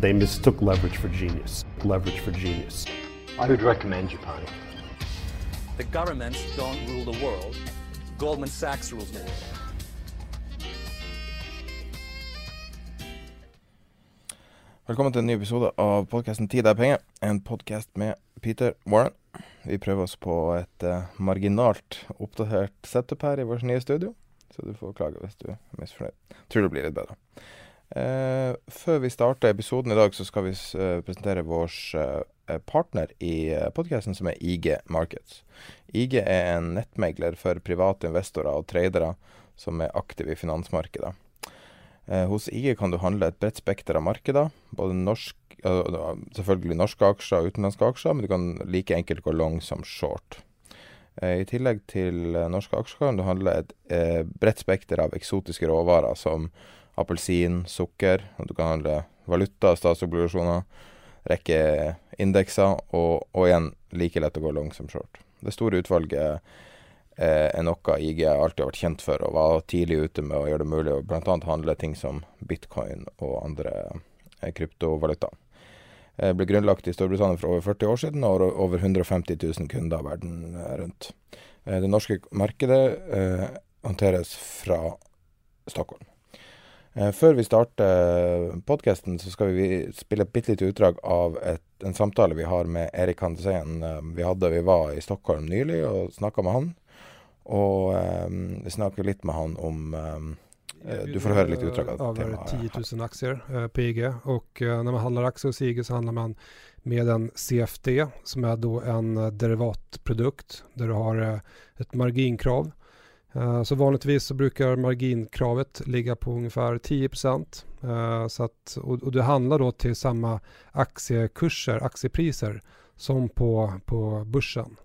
They mistook leverage for genius. Leverage for genius. I would recommend Japan. The governments don't rule the world. Goldman Sachs rules the world. Velkommen til en ny episode av podkasten 'Tid er penger'. En podkast med Peter Warren. Vi prøver oss på et eh, marginalt oppdatert setup her i vårt nye studio, så du får klage hvis du er misfornøyd. Tror det blir litt bedre. Eh, før vi starter episoden i dag, så skal vi eh, presentere vår eh, partner i uh, podkasten, som er IG Markets. IG er en nettmegler for private investorer og tradere som er aktive i finansmarkedet. Eh, hos IG kan du handle et bredt spekter av markeder. Både norsk, eh, selvfølgelig norske aksjer og utenlandske aksjer, men du kan like enkelt gå long som short. Eh, I tillegg til eh, norske aksjer kan du handle et eh, bredt spekter av eksotiske råvarer som appelsin, sukker. Og du kan handle valuta, statsobligasjoner, rekke indekser, og, og igjen like lett å gå long som short. Det store utvalget eh, er noe IG alltid har vært kjent for, og var tidlig ute med å gjøre det mulig å bl.a. handle ting som bitcoin og andre eh, kryptovaluta. Eh, ble grunnlagt i Storbritannia for over 40 år siden, og over 150 000 kunder verden eh, rundt. Det norske markedet håndteres fra Stockholm. Eh, før vi starter podkasten, så skal vi spille et bitte lite utdrag av et, en samtale vi har med Erik Hansen. Eh, vi hadde, vi var i Stockholm nylig og snakka med han. Og um, vi snakker litt med han om um, Du får høre litt utdrag av temaet. 10 000 aktier eh, på IG Og eh, när man handler aktier hos IG så handler man med en CFD som er då en eh, derivatprodukt der du har eh, ett marginkrav. Eh, Så vanligtvis så brukar marginkravet ligga på ungefär 10 Eh, så att, och, och du handlar då till samma aktiekurser, aktiepriser som på, på børsen.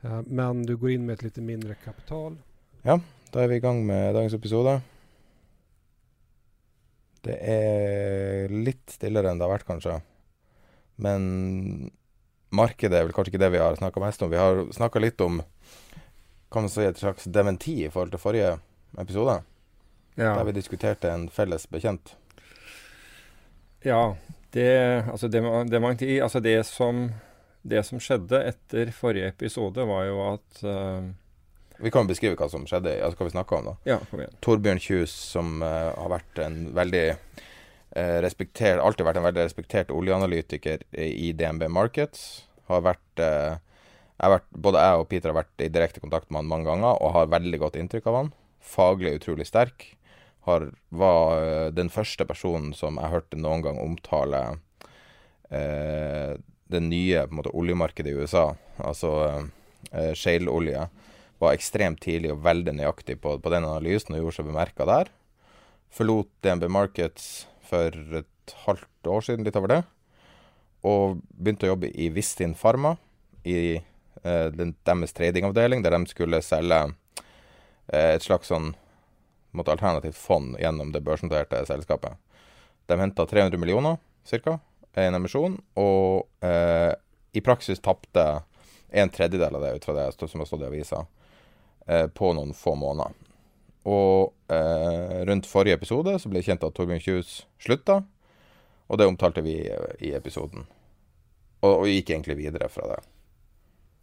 Eh, Men du går in med ett lite mindre kapital. Ja, Da er vi i gang med dagens episode. Det er litt stillere enn det har vært, kanskje. Men markedet er vel kanskje ikke det vi har snakka mest om. Vi har snakka litt om kan man si et slags dementi i forhold til forrige episode. Der vi diskuterte en felles bekjent. Ja, det, altså det, det, altså det, som, det som skjedde etter forrige episode, var jo at uh, Vi kan beskrive hva som skjedde, altså hva vi snakka om, da. Ja, kom igjen. Torbjørn Kjus, som uh, har vært en veldig uh, respektert, alltid vært en veldig respektert oljeanalytiker i, DNB Markets, har vært, eh, jeg vært Både jeg og Peter har vært i direkte kontakt med han mange ganger og har veldig godt inntrykk av han. Faglig utrolig sterk. Har, var eh, den første personen som jeg hørte noen gang omtale eh, det nye måte, oljemarkedet i USA, altså eh, shale-olje var ekstremt tidlig og veldig nøyaktig på, på den analysen og gjorde seg bemerka der. Forlot DNB Markets for et halvt år siden, litt over det. Og begynte å jobbe i Vistin Pharma, i eh, den, deres tradingavdeling, der de skulle selge eh, et slags sånn måtte, alternativt fond gjennom det børsnoterte selskapet. De henta 300 millioner, ca., i en emisjon, og eh, i praksis tapte en tredjedel av det ut fra det som har stått i avisa eh, på noen få måneder. Og eh, rundt forrige episode så ble det kjent at Torbjørn Kjus slutta, og det omtalte vi i episoden. Og gikk egentlig videre fra det.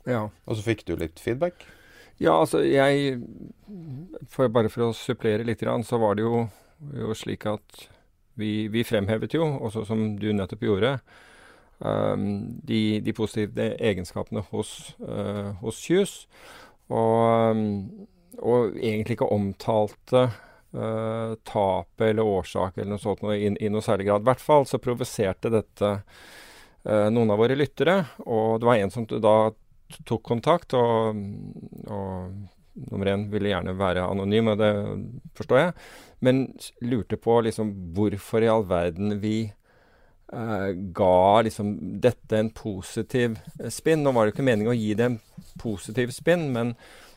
Ja. Og så fikk du litt feedback. Ja, altså jeg for Bare for å supplere litt, så var det jo, jo slik at vi, vi, fremhevet jo, også som du nettopp gjorde, um, de, de, positive egenskapene hos, uh, hos Kjus. Og, um, og, egentlig ikke omtalte uh, tapet eller årsak eller noe sånt noe, i, i, noe særlig grad. I hvert fall så provoserte dette uh, noen av våre lyttere, og det var en som da tok kontakt, og, og nummer én ville gjerne være anonym, og det forstår jeg, men lurte på liksom hvorfor i all verden vi eh, ga liksom dette en positiv eh, spinn. Nå var det ikke meningen å gi det en positiv spinn, men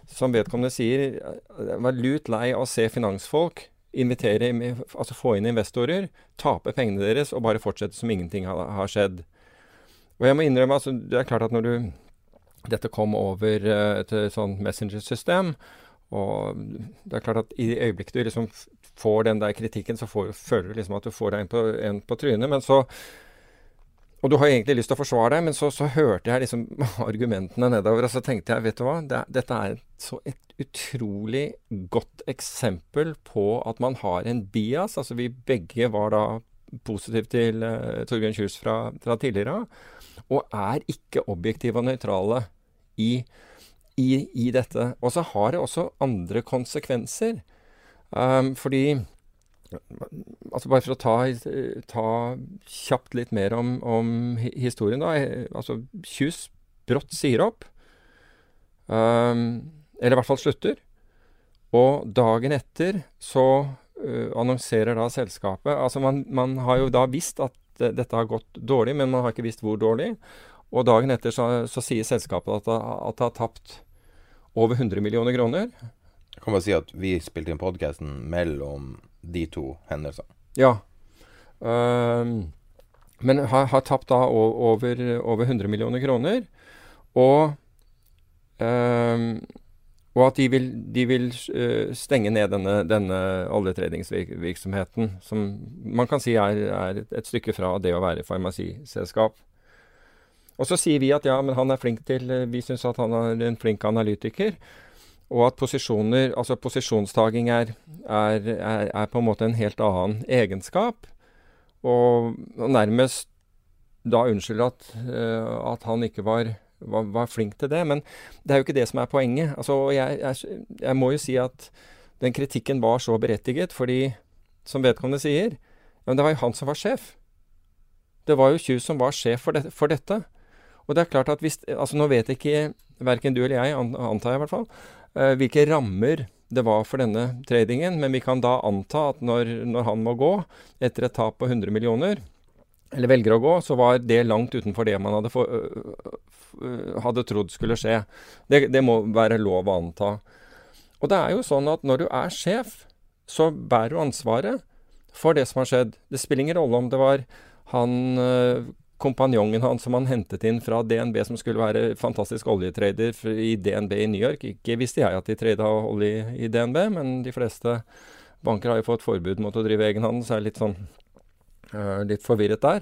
som vedkommende sier, jeg var lut lei av å se finansfolk invitere, altså få inn investorer, tape pengene deres og bare fortsette som ingenting har, har skjedd. Og jeg må innrømme, altså, det er klart at når du dette kom over uh, et sånn messenger-system. Og det er klart at i øyeblikket du liksom får den der kritikken, så får, føler du liksom at du får deg en på, en på trynet. Men så Og du har egentlig lyst til å forsvare deg, men så, så hørte jeg liksom argumentene nedover, og så tenkte jeg, vet du hva, det, dette er så et utrolig godt eksempel på at man har en bias. Altså vi begge var da positive til uh, Torbjørn Kjus fra, fra tidligere av og er ikke objektive og nøytrale i, i, i, dette. Og så har det også andre konsekvenser. Um, fordi altså Bare for å ta, ta kjapt litt mer om, om historien, da. Altså, Kjus brått sier opp. Um, eller i hvert fall slutter. Og dagen etter så uh, annonserer da selskapet Altså man, man, har jo da visst at dette har gått dårlig, men man har ikke visst hvor dårlig. Og dagen etter så, så sier selskapet at, at det har tapt over 100 millioner kroner. Jeg kan bare si at vi spilte inn podkasten mellom de to hendelsene. Ja. Um, men har, har, tapt da over, over 100 millioner kroner. Og um, og at de vil, de vil uh, stenge ned denne, denne oljetredingsvirksomheten, som man kan si er, er, et stykke fra det å være farmasiselskap. Og så sier vi at ja, men han er flink til eh, Vi syns at han er en flink analytiker. Og at posisjoner, altså posisjonstaging er, er, er, på en måte en helt annen egenskap. Og, og nærmest da unnskylder at, uh, at han ikke var var, var, flink til det. Men det er jo ikke det som er poenget. Altså, jeg, jeg, jeg, må jo si at den kritikken var så berettiget, fordi, som vedkommende sier, ja, det var jo han som var sjef. Det var jo Kjus som var sjef for, det, for, dette. Og det er klart at hvis Altså, nå vet ikke verken du eller jeg, antar jeg i hvert fall, uh, hvilke rammer det var for denne tradingen, men vi kan da anta at når, når han må gå etter et tap på 100 millioner, eller velger å gå, så var det langt utenfor det man hadde, for, hadde trodd skulle skje. Det, det, må være lov å anta. Og det er jo sånn at når du er sjef, så bærer du ansvaret for det som har skjedd. Det spiller ingen rolle om det var han kompanjongen hans som han hentet inn fra DNB, som skulle være fantastisk oljetrader i DNB i New York. Ikke visste jeg at de trada olje i DNB, men de fleste banker har jo fått forbud mot å drive egenhandel, så er det litt sånn Uh, litt forvirret der.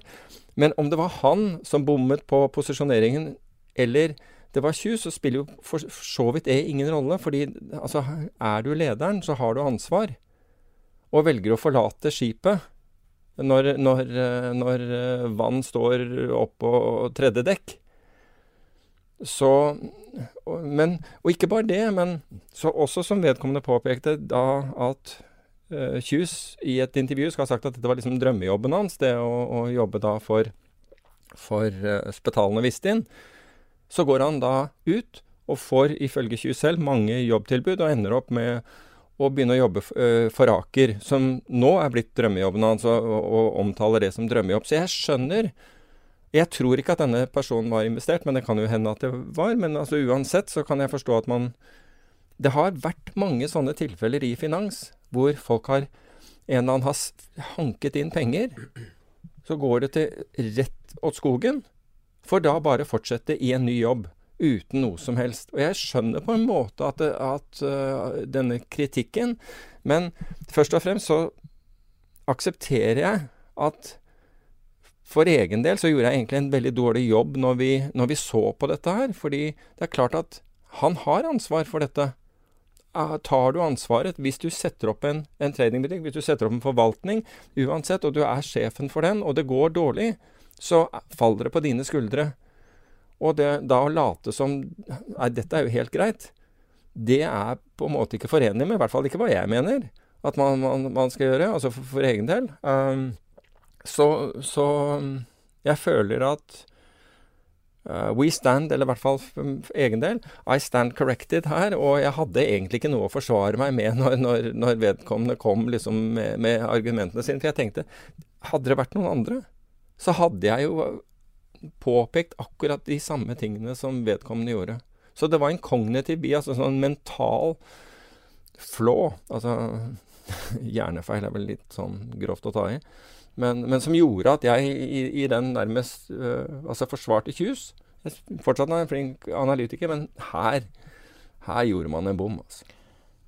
Men om det var han som bommet på posisjoneringen, eller det var Kjus, så spiller jo for så vidt det ingen rolle. fordi altså, er du lederen, så har du ansvar. Og velger å forlate skipet når, når, eh, når eh, vann står opp på tredje dekk. Så men, Og ikke bare det, men så også som vedkommende påpekte da at uh, Kjus i et intervju skal ha sagt at dette var liksom drømmejobben hans, det å, å jobbe da for, for uh, Spetalen og Vistin. Så går han da ut og får ifølge Kjus selv mange jobbtilbud, og ender opp med å begynne å jobbe uh, for Aker, som nå er blitt drømmejobben hans, altså, og, og omtaler det som drømmejobb. Så jeg skjønner jeg tror ikke at denne personen var investert, men det kan jo hende at det var. Men altså, uansett så kan jeg forstå at man Det har vært mange sånne tilfeller i finans hvor folk har en eller annen har hanket inn penger, så går det til rett åt skogen, for da bare fortsette i en ny jobb uten noe som helst. Og jeg skjønner på en måte at, at uh, denne kritikken, men først og fremst så aksepterer jeg at for egen del så gjorde jeg egentlig en veldig dårlig jobb når vi, når vi så på dette her. Fordi det er klart at Han har ansvar for dette. Ah, tar du ansvaret hvis du setter opp en, en tradingbutikk, hvis du setter opp en forvaltning, uansett, og du er sjefen for den, og det går dårlig, så faller det på dine skuldre. Og det, da å late som Nei, dette er jo helt greit. Det er på en måte ikke forenlig med, i hvert fall ikke hva jeg mener at man, man, man skal gjøre, altså for, for egen del. Um, så, så jeg føler at Uh, we stand, eller i hvert fall for egen del, I stand corrected her. Og jeg hadde egentlig ikke noe å forsvare meg med når, når, når vedkommende kom liksom med, med, argumentene sine. For jeg tenkte, hadde det vært noen andre, så hadde jeg jo påpekt akkurat de samme tingene som vedkommende gjorde. Så det var en kognitiv bi, altså sånn mental flå. Altså hjernefeil er vel litt sånn grovt å ta i. Men, men, som gjorde at jeg i, i den nærmest uh, altså forsvarte Kjus. Jeg fortsatt er en flink analytiker, men her, her gjorde man en bom. Altså.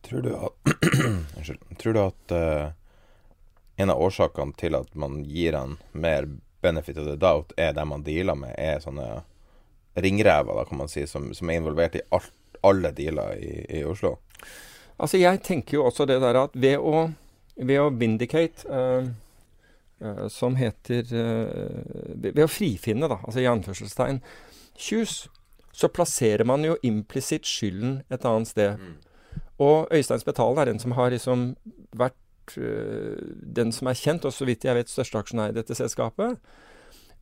Tror du at, tror du at uh, en av årsakene til at man gir han mer benefit of the doubt, er dem man dealer med, er sånne ringrever, da, kan man si, som, som er involvert i alt, alle dealer i, i, Oslo? Altså, jeg tenker jo også det der at ved å, ved å vindicate uh, uh, som heter uh, Ved å frifinne, da, altså i anførselstegn, Kjus, så plasserer man jo implisitt skylden et annet sted. Mm. Og Øystein Spetalen er den som har liksom vært uh, den som er kjent, og så vidt jeg vet største aksjonær i dette selskapet.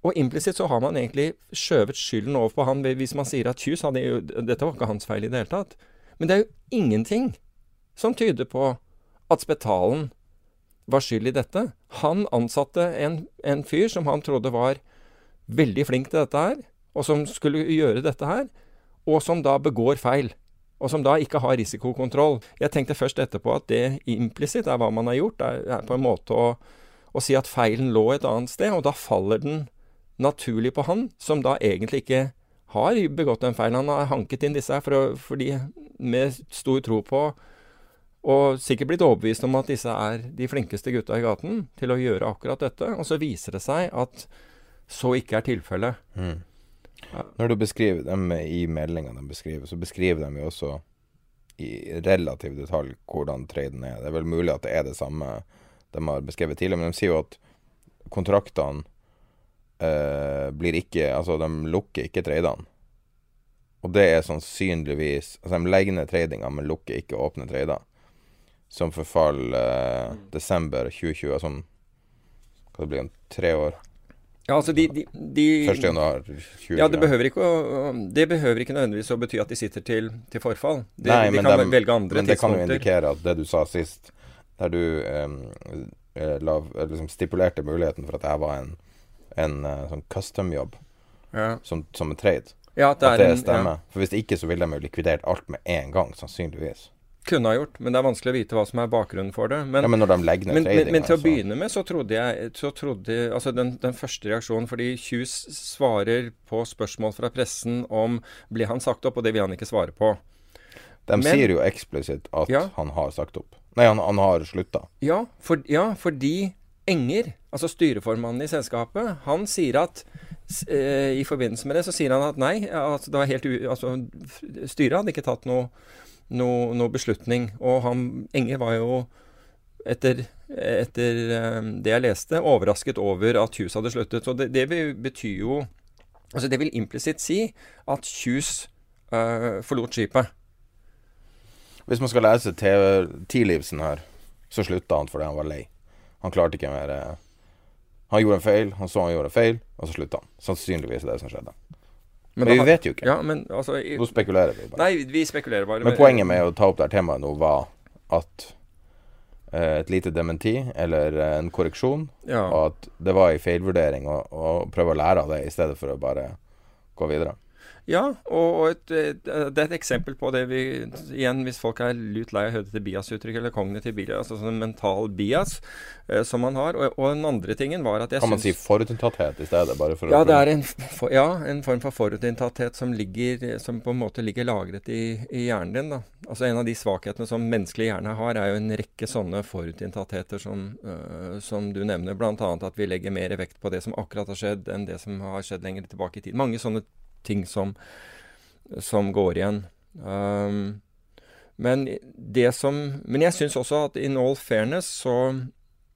Og implisitt så har man egentlig skjøvet skylden over på han hvis man sier at Hughes hadde jo Dette var ikke hans feil i det hele tatt. Men det er jo ingenting som tyder på at Spetalen var skyld i dette. Han ansatte en, en, fyr som han trodde var veldig flink til dette her, og som skulle gjøre dette her, og som da begår feil. Og som da ikke har risikokontroll. Jeg tenkte først etterpå at det implisitt er hva man har gjort. Det er på en måte å, å si at feilen lå et annet sted, og da faller den naturlig på han, som da egentlig ikke har begått en feil. Han har hanket inn disse her for å, fordi, med stor tro på og sikkert blitt overbevist om at disse er de flinkeste gutta i gaten til å gjøre akkurat dette. Og så viser det seg at så ikke er tilfellet. Mm. Når du beskriver dem i meldinga de beskriver, så beskriver de jo også i relativ detalj hvordan traden er. Det er vel mulig at det er det samme de har beskrevet tidligere, men de sier jo at kontraktene eh, blir ikke Altså, de lukker ikke tradene. Og det er sannsynligvis Altså, de legger ned tradinga, men lukker ikke åpne trader som forfaller eh, desember 2020, Altså Hva det blir om tre år? Ja, altså de, de, de 1. januar 2020. Ja, det behøver, ikke å, det behøver ikke nødvendigvis å bety at de sitter til, til forfall. De, Nei, de kan de, velge andre men tidspunkter. Men det kan jo indikere at det du sa sist, der du eh, la, liksom stipulerte muligheten for at det var en, en uh, sånn custom-jobb ja. som, som, en trade, ja, at det, at det stemmer. Ja. For hvis ikke så ville de jo likvidert alt med en gang, sannsynligvis. Kunne ha gjort, men det er vanskelig å vite hva som er bakgrunnen for det. Men, ja, men når de legger ned men, trading, men, men til å begynne med så trodde jeg så trodde, altså den, den, første reaksjonen Fordi Kjus svarer på spørsmål fra pressen om blir han sagt opp, og det vil han ikke svare på. De men, sier jo eksplisitt at ja, han har sagt opp. Nei, han, han har slutta. Ja, for, ja, fordi Enger, altså styreformannen i selskapet, han sier at eh, I forbindelse med det så sier han at nei, altså det var helt u, altså, styret hadde ikke tatt noe noe, noe beslutning. Og han Enge var jo, etter, etter um, det jeg leste, overrasket over at Kjus hadde sluttet. Og det, det betyr jo Altså det vil implisitt si at Kjus øh, forlot skipet. Hvis man skal lese TV-tidlivsen her, så slutta han fordi han var lei. Han klarte ikke mer uh, Han gjorde en feil, han så han gjorde en feil, og så slutta han. Sannsynligvis er det som skjedde. Men, men vi vet jo ikke. Ja, men, altså, jeg, nå spekulerer vi bare. Nei, vi spekulerer bare. Men, poenget med å ta opp det temaet nå var at eh, et lite dementi, eller eh, en korreksjon, ja. og at det var en feilvurdering, å prøve å lære av det i stedet for å bare gå videre. Ja, og et, et, det er et eksempel på det vi Igjen, hvis folk er lut lei av å høre dette bias-uttrykket, eller kognitiv bias, altså sånn mental bias eh, som man har. Og, og, den andre tingen var at jeg Kan man syns, si forutinntatthet i stedet? Bare for ja, det er en, for, ja, en form for forutinntatthet som, ligger, som på en måte ligger lagret i, i, hjernen din. da. Altså En av de svakhetene som menneskelig hjerne har, er jo en rekke sånne forutinntattheter som, øh, som du nevner. Bl.a. at vi legger mer vekt på det som akkurat har skjedd, enn det som har skjedd lenger tilbake i tid. Mange sånne ting som, som går igjen. Um, men det som Men jeg syns også at in all fairness så,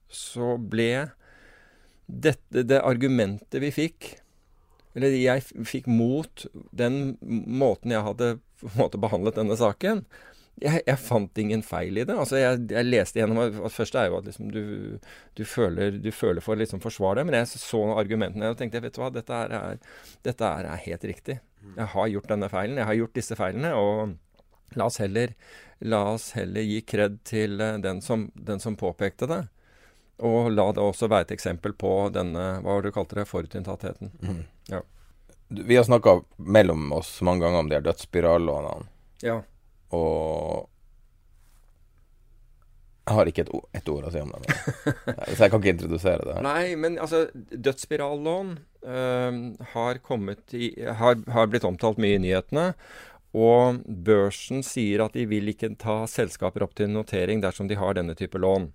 så ble dette det argumentet vi fikk Eller jeg fikk mot den måten jeg hadde måte behandlet denne saken. Jeg, jeg, fant ingen feil i det. Altså, jeg, jeg leste gjennom Det første er jo at liksom, du, du, føler, du, føler, for å liksom forsvare det, men jeg så argumentene og tenkte vet du hva, dette, er, dette er, helt riktig. Jeg har gjort denne feilen. Jeg har gjort disse feilene. og La oss heller, la oss heller gi kred til eh, den som, den som, påpekte det. Og la det også være et eksempel på denne, hva var det du kalte det, forutinntattheten. Mm. Ja. Vi har snakka mellom oss mange ganger om de her dødsspirallånene. Ja. Og jeg har ikke et, et, ord å si om det. Så jeg kan ikke introdusere det. Nei, men altså Dødsspirallån øh, har, i, har, har, blitt omtalt mye i nyhetene. Og børsen sier at de vil ikke ta selskaper opp til notering dersom de har denne type lån.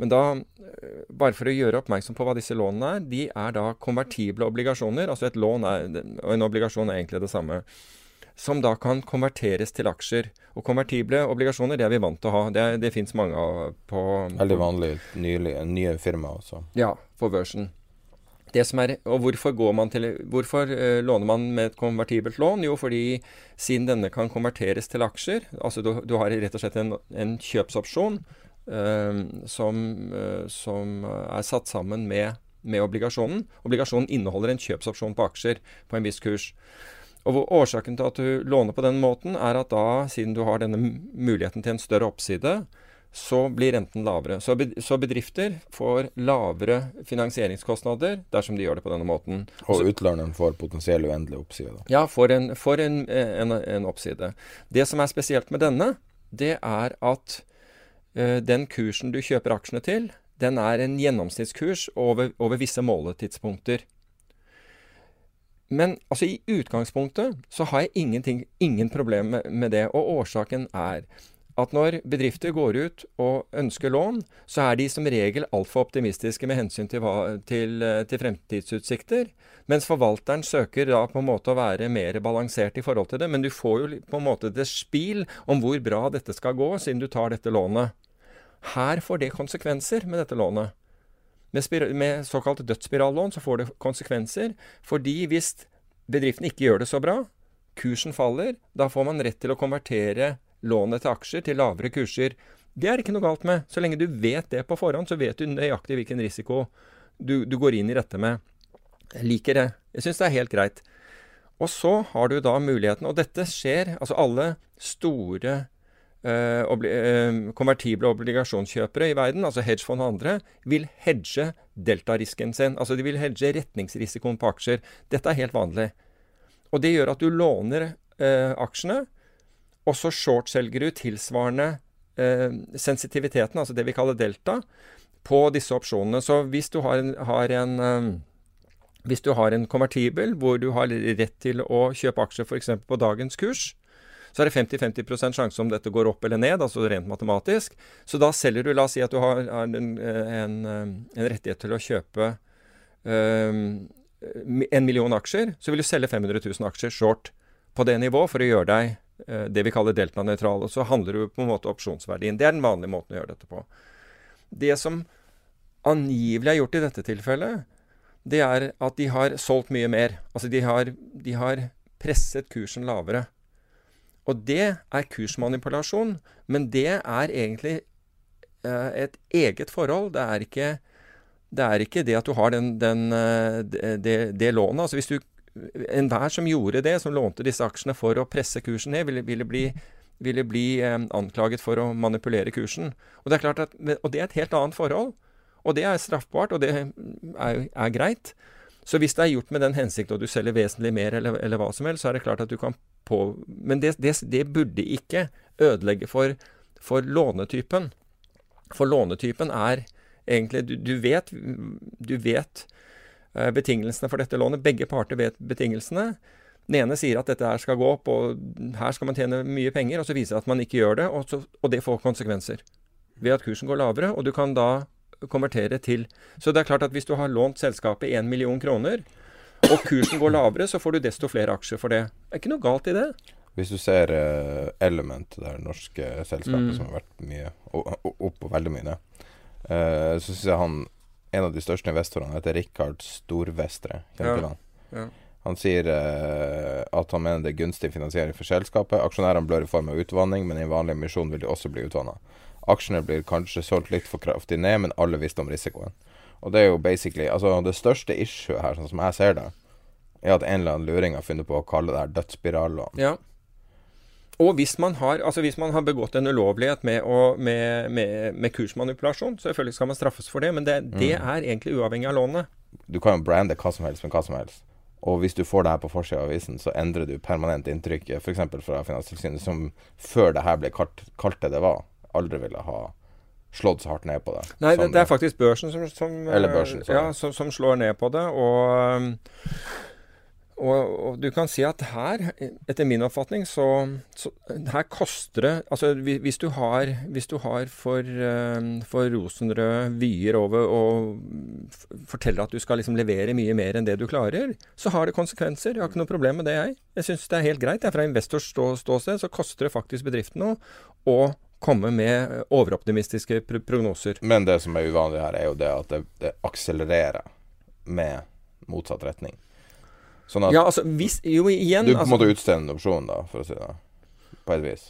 Men da, eh, bare for å gjøre oppmerksom på hva disse lånene er, de er da konvertible obligasjoner. Altså et lån er, og en obligasjon er egentlig det samme. Som da kan konverteres til aksjer. Og konvertible obligasjoner, det er vi vant til å ha. Det, det fins mange av på Veldig vanlig nylig, nye firmaer også. Ja, på børsen. Er, og hvorfor, til, hvorfor uh, låner man med et konvertibelt lån? Jo, fordi siden denne kan konverteres til aksjer, altså du, du har rett og slett en, en kjøpsopsjon uh, som, uh, som, er satt sammen med, med, obligasjonen. Obligasjonen inneholder en kjøpsopsjon på aksjer på en viss kurs. Og Årsaken til at du låner på den måten, er at da, siden du har denne muligheten til en større oppside, så blir renten lavere. Så bedrifter får lavere finansieringskostnader dersom de gjør det på denne måten. Og utlåneren får potensiell uendelig oppside? Da. Ja, får, en, får en, en, en, oppside. Det som er spesielt med denne, det er at uh, den kursen du kjøper aksjene til, den er en gjennomsnittskurs over, over visse måletidspunkter. Men altså, i utgangspunktet så har jeg ingen problem med, det. Og årsaken er at når bedrifter går ut og ønsker lån, så er de som regel altfor optimistiske med hensyn til, til, til, fremtidsutsikter. Mens forvalteren søker da på en måte å være mer balansert i forhold til det. Men du får jo på en måte det spil om hvor bra dette skal gå, siden du tar dette lånet. Her får det konsekvenser med dette lånet. Med, med såkalt dødsspirallån så får det konsekvenser, fordi hvis bedriften ikke gjør det så bra, kursen faller, da får man rett til å konvertere lånet til aksjer til lavere kurser. Det er ikke noe galt med. Så lenge du vet det på forhånd, så vet du nøyaktig hvilken risiko du, du går inn i dette med. Jeg liker det. Jeg syns det er helt greit. Og så har du da muligheten, og dette skjer Altså alle store eh, obli eh, konvertible obligasjonskjøpere i verden, altså hedgefond og andre, vil hedge deltarisken sin. Altså de vil hedge retningsrisikoen på aksjer. Dette er helt vanlig. Og det gjør at du låner eh, aksjene og så shortselger du tilsvarende eh, sensitiviteten, altså det vi kaller delta, på disse opsjonene. Så hvis du har en, har en um, hvis du har en konvertibel hvor du har rett til å kjøpe aksjer f.eks. på dagens kurs, så er det 50-50 sjanse om dette går opp eller ned, altså rent matematisk. Så da selger du La oss si at du har en, en, en rettighet til å kjøpe um, en million aksjer. Så vil du selge 500 000 aksjer short på det nivået for å gjøre deg uh, det vi kaller deltanøytral. Og så handler du på en måte opsjonsverdien. Det er den vanlige måten å gjøre dette på. Det som angivelig er gjort i dette tilfellet, det er at de har solgt mye mer. Altså de har, de har presset kursen lavere. Og det er kursmanipulasjon, men det er egentlig uh, et eget forhold. Det er ikke det, er ikke det at du har den, den, uh, det, det, lånet. Altså hvis du enhver som gjorde det, som lånte disse aksjene for å presse kursen ned, ville, ville bli, ville bli eh, anklaget for å manipulere kursen. Og det, er klart at, og det er et helt annet forhold. Og det er straffbart, og det er, er greit. Så hvis det er gjort med den hensikt, og du selger vesentlig mer, eller, eller, hva som helst, så er det klart at du kan på... Men det, det, det burde ikke ødelegge for, for, lånetypen. For lånetypen er egentlig Du, du vet, du vet Eh, betingelsene for dette lånet. Begge parter vet betingelsene. Den ene sier at dette her skal gå opp, og her skal man tjene mye penger, og så viser det at man ikke gjør det, og, så, og det får konsekvenser. Ved at kursen går lavere, og du kan da konvertere til Så det er klart at hvis du har lånt selskapet 1 million kroner, og kursen går lavere, så får du desto flere aksjer for det. Det er ikke noe galt i det. Hvis du ser uh, Element, det norske selskapet Mm. som har vært mye opp og veldig mye eh, så syns jeg han en av de største investorene heter Rikard Storvestre. Ja. han? Ja. Han sier uh, at han mener det er gunstig finansiering for selskapet. Aksjonærene blør i form av utvanning, men i en vanlig emisjon vil de også bli utvanna. Aksjene blir kanskje solgt litt for kraftig ned, men alle visste om risikoen. Og det er jo basically Altså, det største issue her, sånn som jeg ser det, er at en eller annen luring har funnet på å kalle det her dødsspirallån. Ja. Og hvis man har, altså hvis man har begått en ulovlighet med, å, med, med, med kursmanipulasjon, så selvfølgelig skal man straffes for det, men det, det Mm. er egentlig uavhengig av lånet. Du kan jo brande hva som helst med hva som helst. Og hvis du får det her på forsida av avisen, så endrer du permanent inntrykket, f.eks. fra Finanstilsynet, som før det her ble kalt, kalt det det var, aldri ville ha slått så hardt ned på det. Nei, det, det er faktisk børsen som, som børsen, ja, som, som slår ned på det. Og, um, og, og du kan si at her, etter min oppfatning, så, så Her koster det Altså hvis du har, hvis du har for, um, for rosenrøde vyer over og forteller at du skal liksom levere mye mer enn det du klarer, så har det konsekvenser. Jeg har ikke noe problem med det, jeg. Jeg syns det er helt greit. Jeg, er fra investors stå, ståsted så koster det faktisk bedriften noe komme med overoptimistiske pr prognoser. Men det som er uvanlig her, er jo det at det, det akselererer med motsatt retning. Sånn at Ja, altså hvis Jo, igjen du altså, måte utstede en opsjon, da, for å si det på et vis.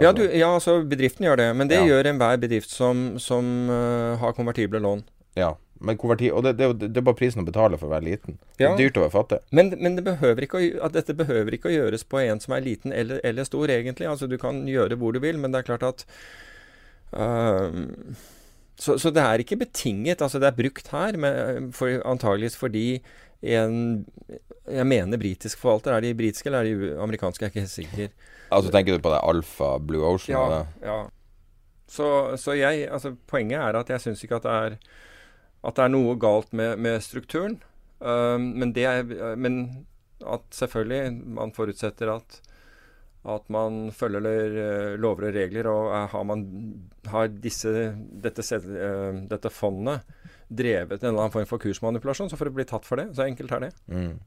ja, Altså, du, ja, altså bedriften gjør det. Men det Ja. gjør enhver bedrift som, som uh, har konvertible lån. ja. Men konverti, og det, det, det er bare prisen å betale for å være liten. Det er dyrt å være fattig. Men, men det behøver å, dette behøver ikke å gjøres på en som er liten eller, eller stor, egentlig. Altså Du kan gjøre hvor du vil, men det er klart at uh, så, så det er ikke betinget. Altså det er brukt her, men for, antageligvis fordi en Jeg mener britisk forvalter. Er de britiske eller er de amerikanske? Jeg er ikke helt sikker. Altså Tenker du på det Alfa Blue Ocean? Ja. ja. Så, så jeg Altså, poenget er at jeg syns ikke at det er at det er noe galt med, med strukturen. Um, men er Men at selvfølgelig man forutsetter at at man følger eh, lover og regler, og har man har disse, dette, eh, dette fondet drevet en eller annen form for kursmanipulasjon, så får det bli tatt for det. Så enkelt er det. Mm.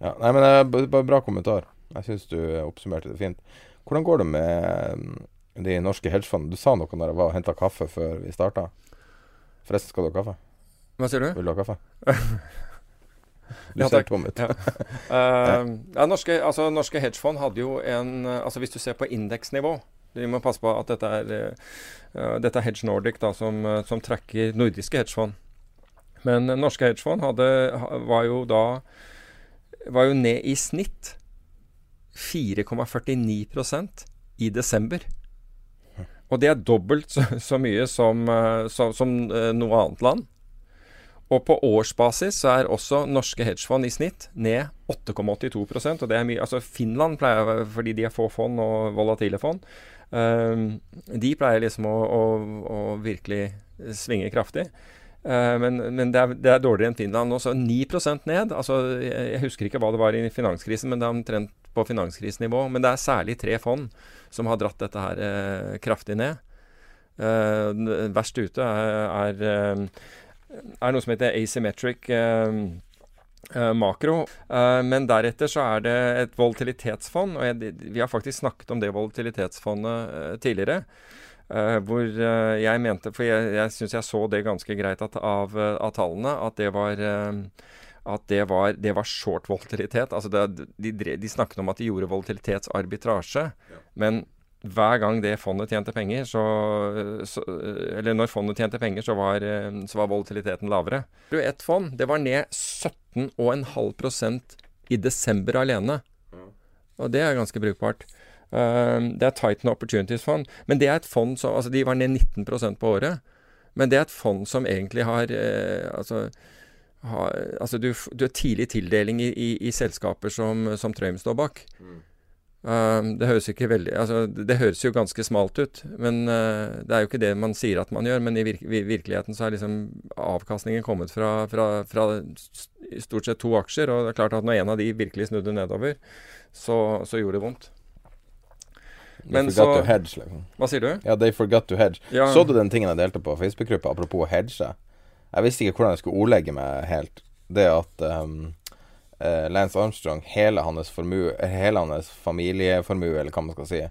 Ja, nei, men det b- bare bra kommentar. Jeg syns du oppsummerte det fint. Hvordan går det med mm, de norske hedgefondene? Du sa noe når jeg var og henta kaffe før vi starta. Forresten, skal du ha kaffe? Hva sier du? Vil du ha kaffe? Du Ja, ser tom ut. Ja. Uh, ja, norske, altså, norske hedgefond hadde jo en eh, altså Hvis du ser på indeksnivå Vi må passe på at dette er, uh, dette er Hedge Nordic da, som, som tracker nordiske hedgefond. Men norske hedgefond hadde, var jo da var jo ned i snitt 4,49% i desember. Og det er dobbelt så, så mye som, som, som noe annet land. Og på årsbasis så er også norske hedgefond i snitt ned 8,82% og det er mye Altså Finland pleier, fordi de har få fond og volatile fond, um, de pleier liksom å, å, å virkelig svinge kraftig. Eh, men men det, er, det er dårligere enn Finland nå, så 9% ned. Altså, jeg, husker ikke hva det var i finanskrisen, men det er omtrent på finanskrisenivå. Men det er særlig tre fond som har dratt dette her eh, kraftig ned. Eh, verst ute er, er er noe som heter asymmetric eh, eh, makro. Eh, men deretter så er det et volatilitetsfond, og jeg, vi har faktisk snakket om det volatilitetsfondet eh, tidligere. Uh, hvor uh, jeg mente For jeg, jeg syns jeg så det ganske greit at, av, av tallene, at det var uh, at det var, det var short volatilitet. Altså det, de, de snakket om at de gjorde volatilitetsarbitrasje. Men hver gang det fondet tjente penger, så, så Eller når fondet tjente penger, så var, eh, så var volatiliteten lavere. Er Ett fond det var ned 17,5% i desember alene. Og det er ganske brukbart. Um, det er Titan Opportunities Fond. Men det er et fond som Altså, de var ned 19% på året. Men det er et fond som egentlig har eh, Altså, har, altså du, du har tidlig tildeling i, i, i selskaper som, som Trøim står bak. Um, det høres ikke veldig Altså, det høres jo ganske smalt ut, men uh, det er jo ikke det man sier at man gjør. Men i, virk, virkeligheten så er liksom avkastningen kommet fra, fra, fra stort sett to aksjer. Og det er klart at når en av de virkelig snudde nedover, så, så gjorde det vondt. Men så- hedge, liksom. Hva sier du? Ja, they forgot to hedge. Ja. Så du den tingen jeg delte på Facebook-gruppa apropos hedge? Jeg visste ikke hvordan jeg skulle ordlegge meg helt. Det at um, Lance Armstrong, hele hans, formue, hele hans familieformue, eller hva man skal si,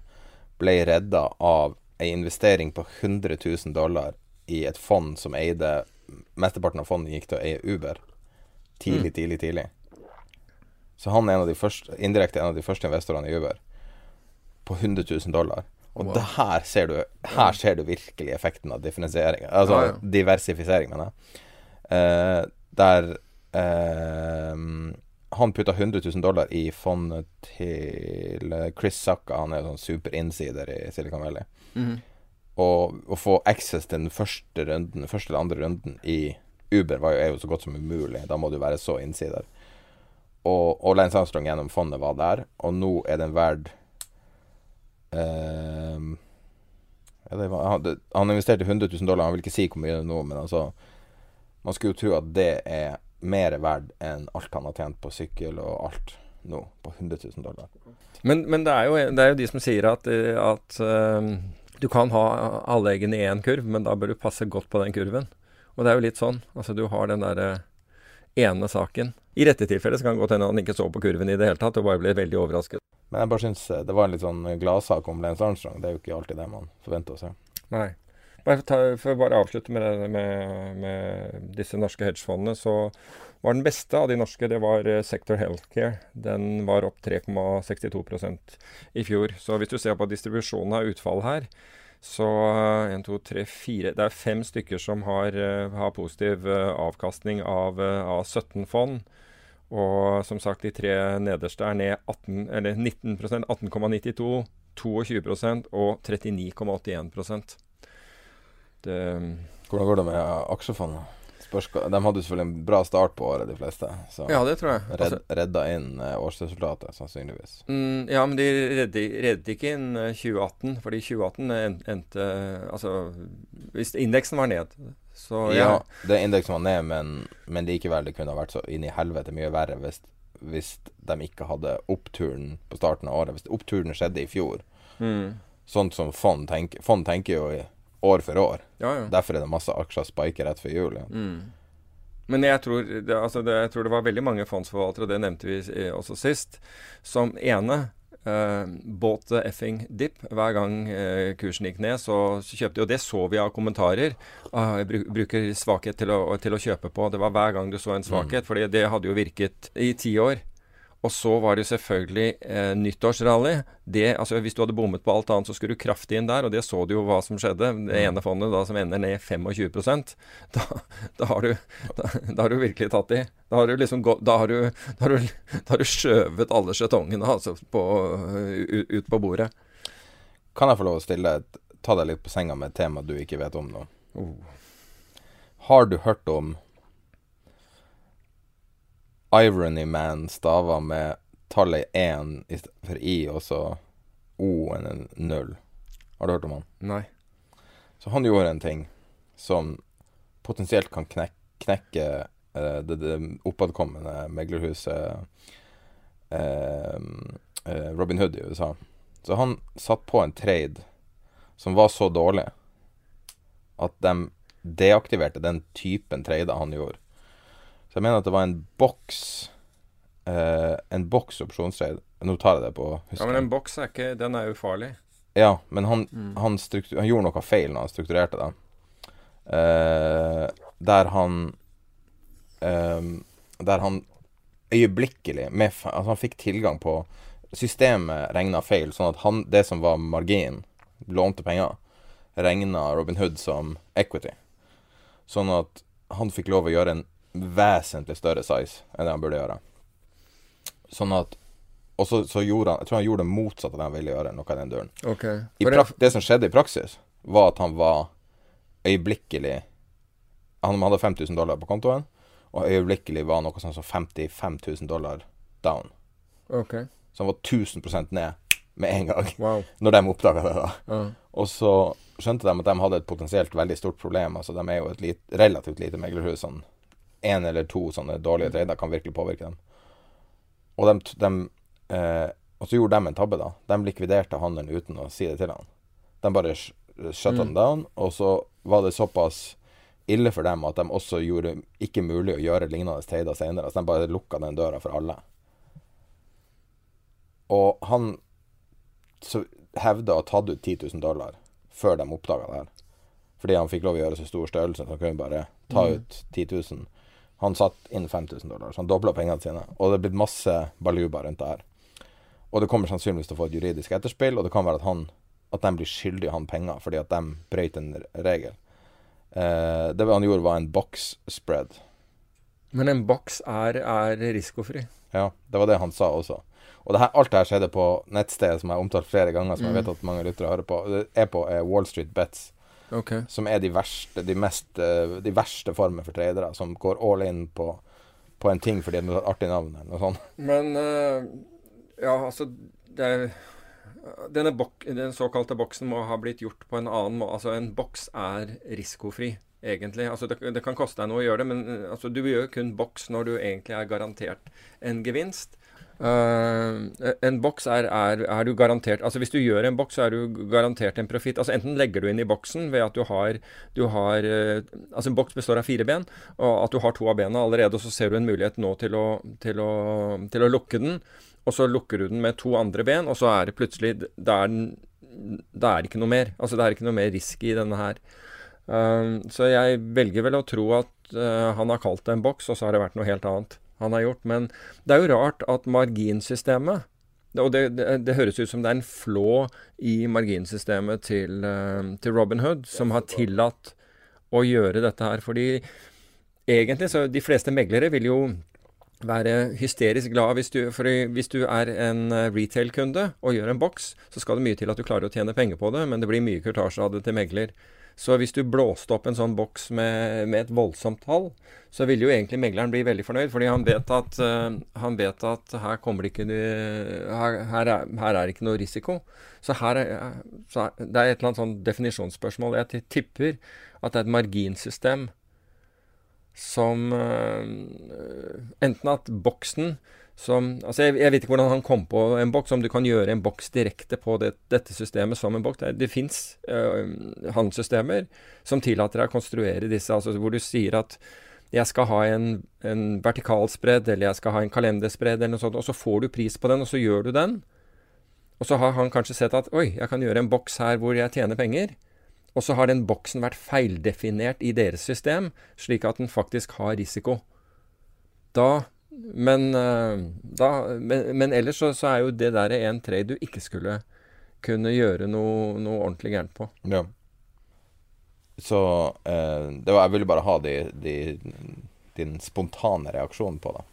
ble redda av ei investering på 100 000 dollar i et fond som eide Mesteparten av fondet gikk til å eie Uber. Tidlig, Mm. tidlig, tidlig. Så han er en av de første, indirekte en av de første investorene i Uber. På 100 000 dollar. Og Wow. det her ser du Her ser du virkelig effekten av differensiering. Altså Ja, ja. diversifisering, mener jeg. Eh, der eh, Han putta 100 000 dollar i fondet til eh, Chris Sacca. Han er sånn super-insider i Silicon Valley. Mhm. Og å få access til den første runden, første eller andre runden i Uber var jo, er jo så godt som umulig. Da må du være så innsider. Og, og Lance Armstrong gjennom fondet var der, og nå er den verd ehm, ja, var, han, det, han investerte 100 000 dollar, han vil ikke si hvor mye det nå, men altså Man skulle jo tro at det er mer verd enn alt han har tjent på sykkel og alt nå, på 100 000 dollar. Men, men det, er jo, det er jo de som sier at, eh, at uh, du kan ha alle eggene i én kurv, men da bør du passe godt på den kurven. Og det er jo litt sånn. Altså du har den derre ene saken. I rette tilfellet så kan det godt hende han ikke så på kurven i det hele tatt og bare ble veldig overrasket. Men jeg bare syns eh, det var en litt sånn gladsak om Lance Armstrong. Det er jo ikke alltid det man forventer å se. Nei. Bare ta, for å bare avslutte med, det, med, med disse norske hedgefondene, så var den beste av de norske, det var eh, Sector Healthcare. Den var opp 3,62% i fjor. Så hvis du ser på distribusjonen av utfall her, så 1, 2, 3, 4 Det er fem stykker som har, eh, har positiv eh, avkastning av, av 17 fond. Og som sagt, de tre nederste er ned 18, eller 19% 18,92 22% og 39,81 det, Hvordan går det med aksjefondet? De hadde selvfølgelig en bra start på året, de fleste. Så Ja, det tror jeg. redd, Altså, redda inn eh, årsresultatet, sannsynligvis. mm, ja, men de redde- ikke inn eh, 2018, fordi 2018 endte Altså, hvis indeksen var ned, så Ja, det er indeksen var ned, men, men likevel, det kunne ha vært så inn i helvete mye verre hvis, hvis de ikke hadde oppturen på starten av året. Hvis oppturen skjedde i fjor, Mm, sånn som fond tenker Fond tenker jo i år for år. ja, ja. Derfor er det masse aksjer spiker rett før jul. Ja. Mm. Men jeg tror, det, altså det, jeg tror det var veldig mange fondsforvaltere, og det nevnte vi eh, også sist, som ene eh, båt effing dip. Hver gang eh, kursen gikk ned, så, så kjøpte de. Og det så vi av kommentarer. Ah, jeg bruker svakhet til å, til å kjøpe på. Det var hver gang du så en svakhet, fordi det hadde jo virket i ti år. Og så var det selvfølgelig eh, nyttårsrally. Det, altså Hvis du hadde bommet på alt annet, så skulle du kraftig inn der. Og det så du jo hva som skjedde. Det ene fondet da som ender ned 25 da, da, har du, da, da har du virkelig tatt i. Da har du liksom da har du, da har du, da har du skjøvet alle skjetongene altså, på, ut, på bordet. Kan jeg få lov å stille ta deg litt på senga med et tema du ikke vet om nå? Har du hørt om Irony Man stava med tallet 1 for i og så O-en en null? Har du hørt om han? Nei. Så han gjorde en ting som potensielt kan knek knekke eh, det, det oppadkommende meglerhuset eh, eh, Robin Hood i USA. Så han satt på en trade som var så dårlig at de deaktiverte den typen trader han gjorde. Så jeg mener at det var en boks eh, En boks opsjonstrade. Nå tar jeg det på Ja. Men en boks er ikke Den er ufarlig. Ja, men han, Mm. han, han gjorde noe feil når han strukturerte det. Eh, der han eh, Der han øyeblikkelig med, altså Han fikk tilgang på Systemet regna feil, sånn at han, det som var margin, lånte penger, regna Robin Hood som equity. Sånn at han fikk lov å gjøre en vesentlig større size enn det han burde gjøre. Sånn at Og så, så gjorde han Jeg tror han gjorde det motsatte av det han ville gjøre, noe i den duren. Ok. I prak det som skjedde i praksis, var at han var øyeblikkelig Han hadde 5000 dollar på kontoen, og øyeblikkelig var noe sånn som 55 000 dollar down. Ok. Så han var 1000% ned med en gang, Wow. når de oppdaga det. da Ja. Og så skjønte de at de hadde et potensielt veldig stort problem. Altså De er jo et lit, relativt lite meglerhus. Sånn én eller to sånne dårlige trader kan virkelig påvirke dem. Og, de, de, eh, og så gjorde de en tabbe, da. De likviderte handelen uten å si det til han. De bare sh- mm. down, og så var det såpass ille for dem at de også gjorde ikke mulig å gjøre lignende trader senere. Så de bare lukka den døra for alle. Og han hevda å ha tatt ut 10 000 dollar før de oppdaga det her. Fordi han fikk lov å gjøre så stor størrelse, så han kunne bare ta Mm. ut 10 000. Han satt inn 5000 dollar, så han dobla pengene sine. Og det er blitt masse baluba rundt det her. Og det kommer sannsynligvis til å få et juridisk etterspill, og det kan være at, han, at de blir skyldige han penger fordi at de brøt en regel. Eh, det han gjorde, var en box spread. Men en boks er, er risikofri. Ja, det var det han sa også. Og det her, alt det her skjedde på nettstedet som jeg har omtalt flere ganger, som jeg Mm. vet at mange lyttere hører på. Det er på eh, Wall Street Bets, Ok. som er de verste, de mest, eh, de verste former for tradere, som går all in på, på en ting fordi det er et artig navn eller noe sånt. Men eh, ja, altså det er, denne bok, Den såkalte boksen må ha blitt gjort på en annen måte. Altså, en boks er risikofri, egentlig. Altså, det, det kan koste deg noe å gjøre det, men eh, altså, du gjør kun boks når du egentlig er garantert en gevinst. Eh, en boks er, er, er du garantert Altså Hvis du gjør en boks, så er du garantert en profitt. Altså Enten legger du inn i boksen ved at du har, du har uh, Altså En boks består av fire ben, og at du har to av bena allerede, og så ser du en mulighet nå til å, til å, til å lukke den. Og så lukker du den med to andre ben, og så er det plutselig Det er, det er ikke noe mer. Altså Det er ikke noe mer risk i denne her. Uh, så jeg velger vel å tro at han har kalt det en boks, og så har det vært noe helt annet han har gjort. Men det er jo rart at marginsystemet og det, det, det høres ut som det er en flå i marginsystemet til, eh, til Robin Hood, som har tillatt å gjøre dette her. Fordi egentlig så de fleste meglere vil jo være hysterisk glad hvis du, for hvis du er en eh, retail-kunde og gjør en boks, så skal det mye til at du klarer å tjene penger på det, men det blir mye kurtasje av det til megler. Så hvis du blåste opp en sånn boks med, med et voldsomt tall, så ville jo egentlig megleren bli veldig fornøyd, fordi han vet at, uh, han vet at her kommer det ikke her, her, er, her er ikke noe risiko. Så her er, så er, det er et eller annet sånn definisjonsspørsmål. Jeg tipper at det er et marginsystem som uh, Enten at boksen som Altså, jeg, jeg, vet ikke hvordan han kom på en boks, om du kan gjøre en boks direkte på det, dette systemet som en boks. Det, det fins øh, handelssystemer som tillater deg å konstruere disse, altså hvor du sier at jeg skal ha en, en vertikalspredd, eller jeg skal ha en kalenderspredd, eller noe sånt, og så får du pris på den, og så gjør du den. Og så har han kanskje sett at oi, jeg kan gjøre en boks her hvor jeg tjener penger. Og så har den boksen vært feildefinert i deres system, slik at den faktisk har risiko. Da Men, da, men, men ellers så, så, er jo det der en trade du ikke skulle kunne gjøre noe, noe ordentlig gærent på. Ja. Så eh, det var, jeg ville bare ha de, de, din spontane reaksjon på det.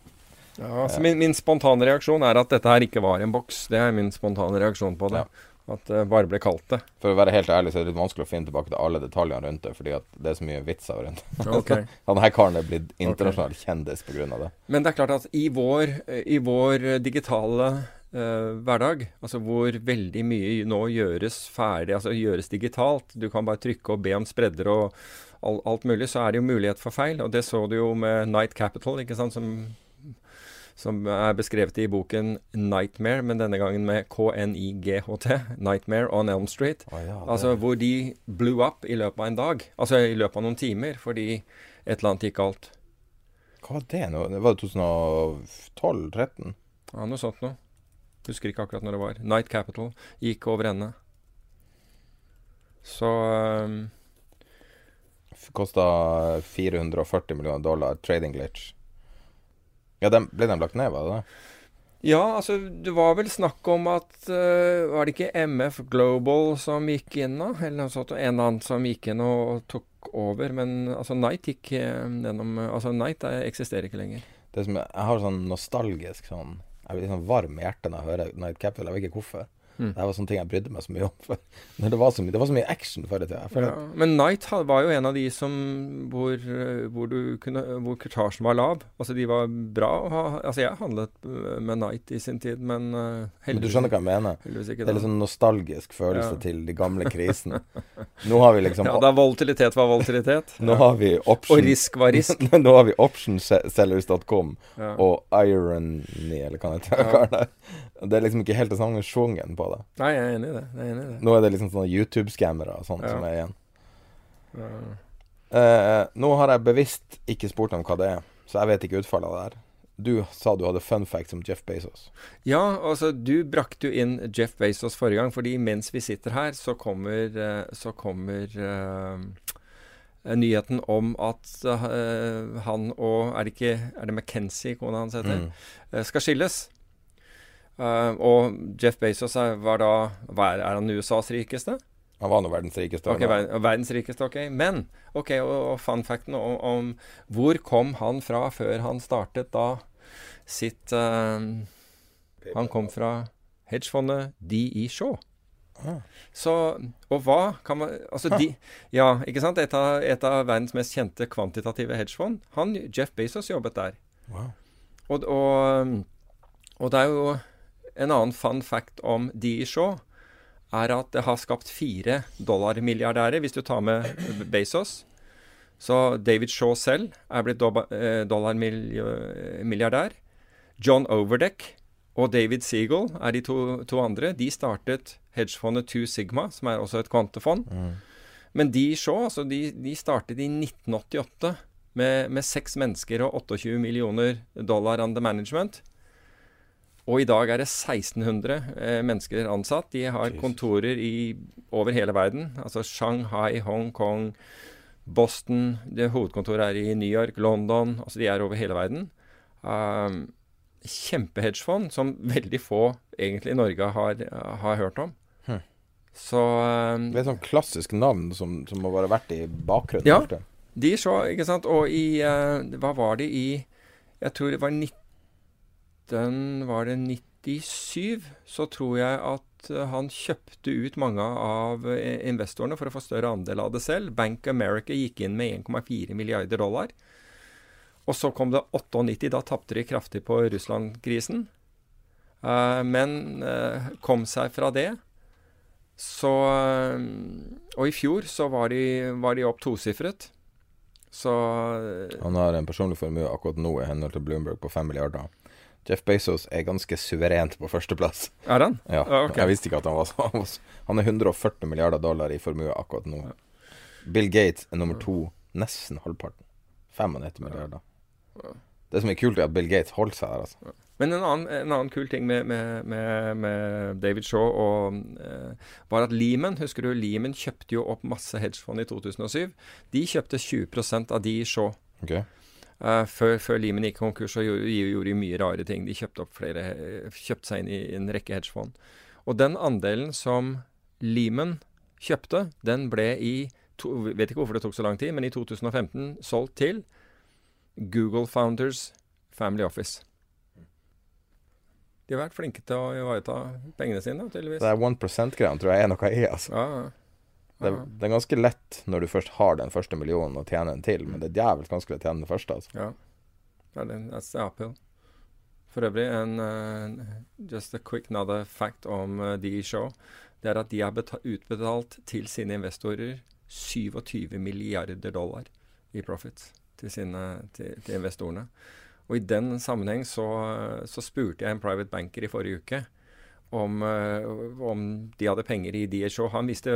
Ja, altså min, min, spontane reaksjon er at dette her ikke var en boks. Det er min spontane reaksjon på det. Ja. At det bare ble kalt det. For å være helt ærlig så er det litt vanskelig å finne tilbake til alle detaljene rundt det, fordi at det er så mye vitser rundt det. Okay. Han her karen er blitt internasjonal okay. kjendis pga. det. Men det er klart at i vår, i vår digitale uh, hverdag, altså hvor veldig mye nå gjøres ferdig, altså gjøres digitalt, du kan bare trykke og be om spredder og alt mulig, så er det jo mulighet for feil. Og det så du jo med Night Capital, ikke sant, som som er beskrevet i boken 'Nightmare', men denne gangen med K-N-I-G-H-T. 'Nightmare on Elm Street'. Oh, ja, altså Hvor de blew up i løpet av en dag. Altså i løpet av noen timer, fordi et eller annet gikk galt. Hva var det nå? Det var 2012-13? Ja, noe sånt noe. Husker ikke akkurat når det var. Night Capital gikk over ende. Så um, Kosta 440 millioner dollar trading glitch. Ja, den, Ble den lagt ned, var det det? Ja, altså det var vel snakk om at uh, Var det ikke MF Global som gikk inn da? Eller noe sånt. En annen som gikk inn og tok over. Men altså Night gikk uh, gjennom Altså Night er, eksisterer ikke lenger. Det som jeg, jeg har sånn nostalgisk sånn Jeg blir sånn varm i hjertet når jeg hører Night Capital. Jeg vet ikke hvorfor. Mm. Det var sånne ting jeg brydde meg så mye om. Det, var så mye, det var så mye action før i tida. Ja, men Night var jo en av de som hvor, hvor, du kunne, hvor kurtasjen var lav. Altså de var bra å ha Altså jeg handlet med Night i sin tid, men uh, Men du skjønner hva jeg mener? Det er litt sånn nostalgisk følelse ja. til de gamle krisene. Nå har vi liksom Ja, da volatilitet var volatilitet. Nå har vi option Og risk var risk. Nå har vi optionsellers.com ja. og Irony, eller hva det heter. Det er liksom ikke helt den samme sjungen på det. Nei, jeg er enig i det. Jeg er enig i det. Nå er det liksom sånne YouTube-skammere og sånt Ja. som er igjen. Ja. Eh, nå har jeg bevisst ikke spurt om hva det er, så jeg vet ikke utfallet av det her. Du sa du hadde fun facts om Jeff Bezos. Ja, altså du brakte jo inn Jeff Bezos forrige gang, fordi mens vi sitter her, så kommer, eh, så kommer uh, nyheten om at uh, han og Er det ikke Er det McKenzie, kona hans heter? Mm. Skal skilles. Og Jeff Bezos er, var da er, han USAs rikeste? Han var nå verdens rikeste. Ok, ver verdens rikeste, ok. Men ok, og, og fun facten om, om, hvor kom han fra før han startet da sitt uh, Han kom fra hedgefondet DE Shaw. Ah. Så Og hva kan man Altså de Ja, ikke sant? Et av, et av verdens mest kjente kvantitative hedgefond. Han, Jeff Bezos jobbet der. Wow. Og, og, og det er jo en annen fun fact om DE Shaw er at det har skapt fire dollarmilliardærer, hvis du tar med Bezos. Så David Shaw selv er blitt eh, dollarmilliardær. John Overdeck og David Seagull er de to, to, andre. De startet hedgefondet Two Sigma, som er også et kvantefond. Mm. Men de Shaw altså de, de, startet i 1988 med, med seks mennesker og 28 millioner dollar under management. Og i dag er det 1600 eh, mennesker ansatt. De har Jesus. kontorer i, over hele verden. Altså Shanghai, Hongkong, Boston. Det Hovedkontoret er i New York, London. Altså de er over hele verden. Um, Kjempehedgefond som veldig få egentlig i Norge har, har hørt om. Hm. Så um, Det er et sånn klassisk navn som, som må være vært i bakgrunnen. Ja, de så, ikke sant. Og i uh, Hva var det i Jeg tror det var 19 var det 97, så tror jeg at eh, han kjøpte ut mange av eh, investorene for å få større andel av det selv. Bank America gikk inn med 1,4 milliarder dollar. Og så kom det 98. Da tapte de kraftig på Russland-krisen. Uh, men kom seg fra det. Så Og i fjor så var de, var de opp tosifret. Så Han har en personlig formue akkurat nå i henhold til Bloomberg på 5 milliarder. Jeff Bezos er ganske suverent på førsteplass. Er han? Ja, ah, okay. Jeg visste ikke at han var så Han er 140 milliarder dollar i formue akkurat nå. Bill Gates er nummer to, nesten halvparten. 95 milliarder. Det som er kult, er at Bill Gates holder seg der, altså. Men en annen, en annen kul ting med, med, med, med David Shaw og, eh, var at Lehman Husker du Lehman kjøpte jo opp masse hedgefond i 2007. De kjøpte 20 av de i Shaw. Okay. Uh, før, før Lehman gikk konkurs, så gjorde, gjorde de mye rare ting. De kjøpte, flere, kjøpte seg inn i en rekke hedgefond. Og den andelen som Lehman kjøpte, den ble i to, Vet ikke hvorfor det tok så lang tid, men i 2015 solgt til Google Founders Family Office. De har vært flinke til å ivareta pengene sine, tydeligvis. Det er 1 %-greia tror jeg er noe i, altså. Ja, ja. Det, det, er ganske lett når du først har den første millionen å tjene en til, men det er djevelsk vanskelig å tjene den første. Altså. Ja. Det er the uphill. For øvrig, en, uh, just a quick another fact om uh, de show. Det er at de har utbetalt til sine investorer 27 milliarder dollar i profit til, sine, til, til investorene. Og i den sammenheng så, så spurte jeg en private banker i forrige uke om, uh, om, de hadde penger i DHO. Han visste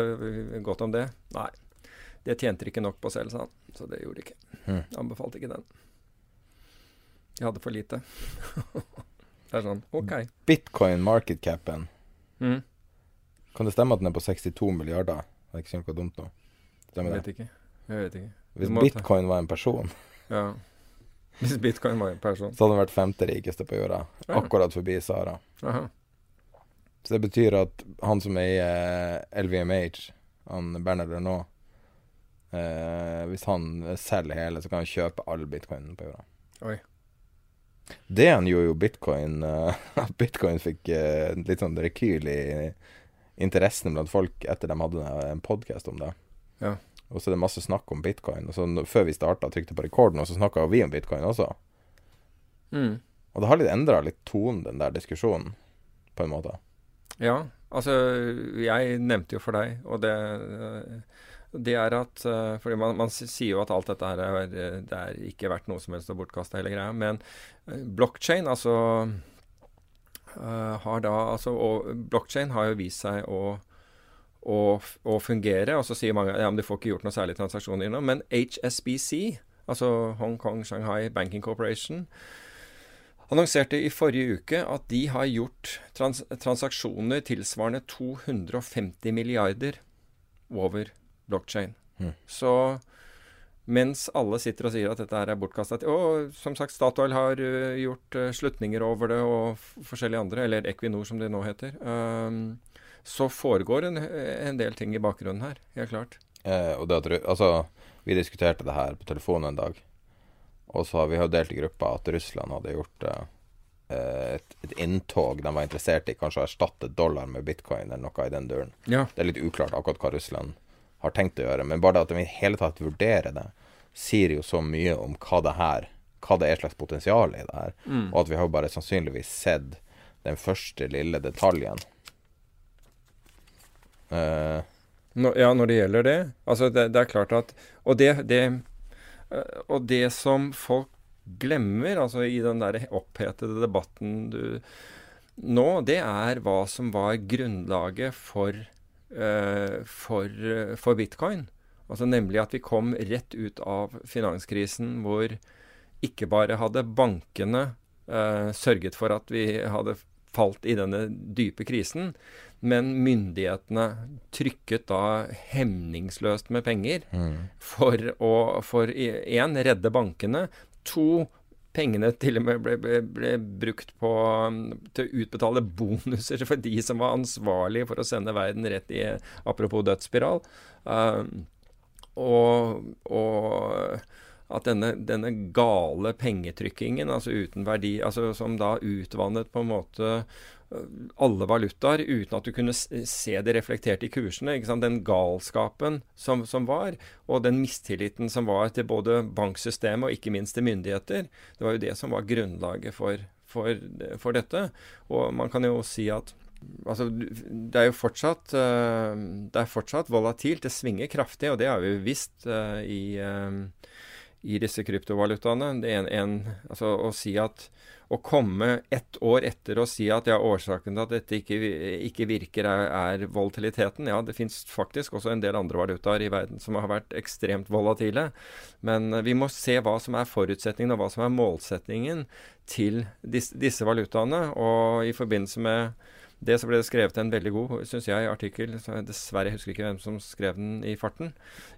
godt om det. Nei, det tjente de ikke nok på selv, sa han. Så det gjorde de ikke. Mm. Anbefalte ikke den. De hadde for lite. det er sånn, OK. Bitcoin market-capen. Mm. Kan det stemme at den er på 62 milliarder? Det er ikke noe dumt nå. Stemmer det? Vet ikke. Jeg vet ikke. Hvis bitcoin var en person Ja. Hvis bitcoin var en person. Så hadde den vært femte rikeste på jorda. Akkurat forbi Sara. Aha. Så det betyr at han som er i eh, LVMH, han Bernard Renault eh, Hvis han selger hele, så kan han kjøpe all bitcoinen på jorda. Oi. Det han gjorde jo bitcoin eh, At bitcoin fikk eh, litt sånn rekyl i interessen blant folk etter de hadde en podkast om det. Ja. Og så er det masse snakk om bitcoin. Og så Før vi starta, trykte på rekorden, og så snakka vi om bitcoin også. Mm. Og det har litt endra litt tonen, den der diskusjonen, på en måte. Ja, altså jeg nevnte jo for deg, og det, det er at uh, fordi man, man, sier jo at alt dette her er, det er ikke verdt noe som helst å bortkaste hele greia. Men blockchain, altså har da altså, Og blockchain har jo vist seg å, å fungere. Og så sier mange ja, men du får ikke gjort noe særlig transaksjoner innom. Men HSBC, altså Hong Kong Shanghai Banking Corporation, annonserte i forrige uke at de har gjort trans transaksjoner tilsvarende 250 milliarder over blockchain. Mm. Så mens alle sitter og sier at dette her er bortkasta Og som sagt, Statoil har uh, gjort uh, slutninger over det, og forskjellige andre, eller Equinor som det nå heter. Um, så foregår en, en, del ting i bakgrunnen her, helt klart. Eh, og det at, altså, vi diskuterte det her på telefonen en dag. Og så har vi jo delt i gruppa at Russland hadde gjort uh, et, et, inntog de var interessert i, kanskje å erstatte dollar med bitcoin eller noe i den duren. Ja. Det er litt uklart akkurat hva Russland har tenkt å gjøre. Men bare det at de i hele tatt vurderer det, sier jo så mye om hva det her hva det er slags potensial i det her. Mm. Og at vi har bare sannsynligvis sett den første lille detaljen. Uh, no, ja, når det gjelder det. Altså, det, det er klart at Og det, det, og det som folk glemmer, altså i den der opphetede debatten du nå, det er hva som var grunnlaget for uh, for, for, bitcoin. Altså Nemlig at vi kom rett ut av finanskrisen hvor ikke bare hadde bankene uh, sørget for at vi hadde falt i denne dype krisen, men myndighetene trykket da hemningsløst med penger mm. for å for én redde bankene, to pengene til og med ble, ble, ble brukt på, um, til å utbetale bonuser for de som var ansvarlige for å sende verden rett i Apropos dødsspiral. Uh, og, og, at denne, denne, gale pengetrykkingen, altså uten verdi, altså som da utvannet på en måte alle valutaer uten at du kunne se det reflektert i kursene. Den galskapen som, som, var, og den mistilliten som var til både banksystemet og ikke minst til myndigheter, det var jo det som var grunnlaget for, for, for dette. Og man kan jo si at altså, det er jo fortsatt, uh, det er fortsatt volatilt. Det svinger kraftig, og det har vi visst uh, i, i, disse kryptovalutaene. Det en, en, altså, å si at å komme ett år etter og si at ja, årsaken til at dette ikke, ikke virker, er, er, volatiliteten. Ja, det fins faktisk også en del andre valutaer i verden som har vært ekstremt volatile. Men vi må se hva som er forutsetningen og hva som er målsetningen til disse, disse valutaene. Og i forbindelse med det så ble det skrevet en veldig god synes jeg, artikkel. Så jeg dessverre jeg husker ikke hvem som skrev den i farten.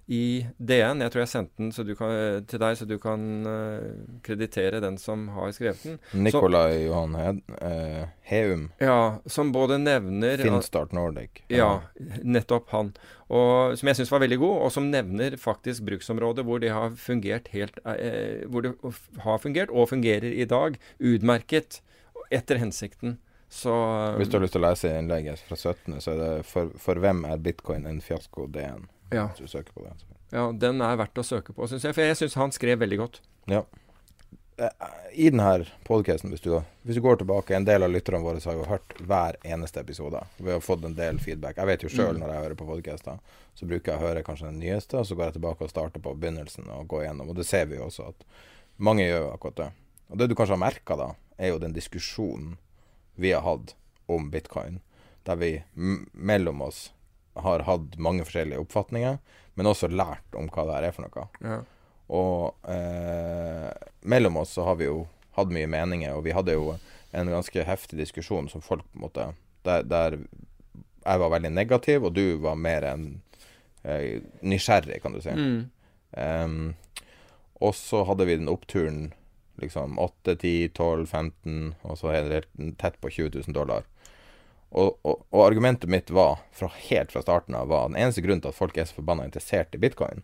I DN. Jeg tror jeg sendte den kan, til deg, så du kan uh, kreditere den som har skrevet den. Nikolai Johan Hed, uh, Heum. Ja, som både nevner Finstart Nordic. Ja, nettopp han. Og, som jeg syns var veldig god, og som nevner faktisk bruksområdet hvor det har fungert helt uh, Hvor det har fungert, og fungerer i dag, utmerket etter hensikten. Så, Hvis du har lyst til å lese innlegget fra 17., så er det for, for hvem er bitcoin en fiasko? DN. Ja. Hvis du søker på det. Ja, den er verdt å søke på, syns jeg. For jeg syns han skrev veldig godt. Ja. Eh, I denne podkasten, hvis, hvis, du går tilbake En del av lytterne våre har jo hørt hver eneste episode. Vi har fått en del feedback. Jeg vet jo sjøl mm. når jeg hører på podkaster, så bruker jeg å høre kanskje den nyeste, og så går jeg tilbake og starter på begynnelsen og går gjennom. Og det ser vi jo også at mange gjør akkurat det. Og det du kanskje har merka da, er jo den diskusjonen vi har hatt om bitcoin, der vi mellom oss har hatt mange forskjellige oppfatninger, men også lært om hva det her er for noe. Ja. Og eh, mellom oss så har vi jo hatt mye meninger, og vi hadde jo en ganske heftig diskusjon som folk på en måte der, der, jeg var veldig negativ, og du var mer enn eh, nysgjerrig, kan du si. Mm. Um, og så hadde vi den oppturen liksom 8, 10, 12, 15, og så er det tett på 20 000 dollar. Og, og, og, argumentet mitt var, fra helt fra starten av, var den eneste grunnen til at folk er så forbanna interessert i bitcoin,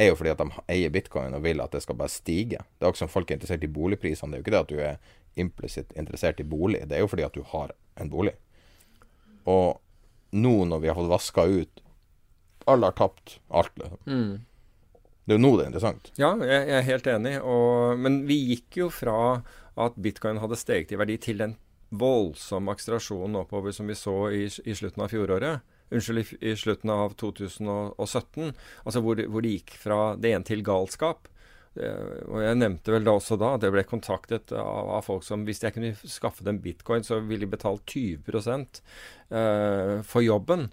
er jo fordi at de eier bitcoin og vil at det skal bare stige. Det er også som folk er interessert i boligprisene. Det er jo ikke det at du er implisitt interessert i bolig, det er jo fordi at du har en bolig. Og nå når vi har fått vaska ut Alle har tapt alt, liksom. Mm. Det er jo nå det er interessant. Ja, jeg, jeg er helt enig. Og, men vi gikk jo fra at bitcoin hadde steget i verdi, til den voldsomme akselerasjonen oppover som vi så i, i slutten av fjoråret. Unnskyld, i, i slutten av 2017. Altså hvor, hvor det gikk fra det ene til galskap. Og jeg nevnte vel da også da at jeg ble kontaktet av, av, folk som hvis jeg kunne skaffe dem bitcoin, så ville de betalt 20 eh, for jobben.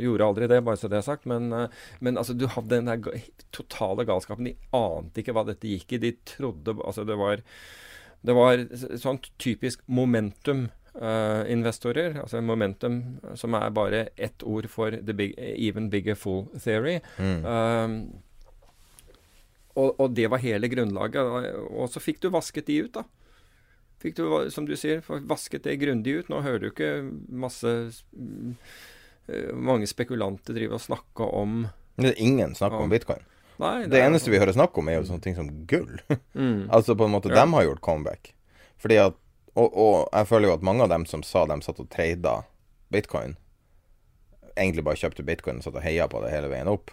Gjorde aldri det, bare så det er sagt. Men, eh, men altså, du hadde den der totale galskapen. De ante ikke hva dette gikk i. De trodde Altså, det var, det var sånn typisk momentum. Uh, investorer, altså momentum som er bare ett ord for the big, even bigger fool theory. Mm. Um, og, og, det var hele grunnlaget. Og så fikk du vasket de ut, da. Fikk du, som du sier, vasket det grundig ut. Nå hører du ikke masse Mange spekulanter driver og snakke om Det er ingen snakker om, om bitcoin. Nei, det, det eneste vi hører snakk om, er jo sånne ting som gull. Mm. altså på en måte, ja. dem har gjort comeback. Fordi at og, og, jeg føler jo at mange av dem som sa de satt og trada bitcoin, egentlig bare kjøpte bitcoin og satt og heia på det hele veien opp,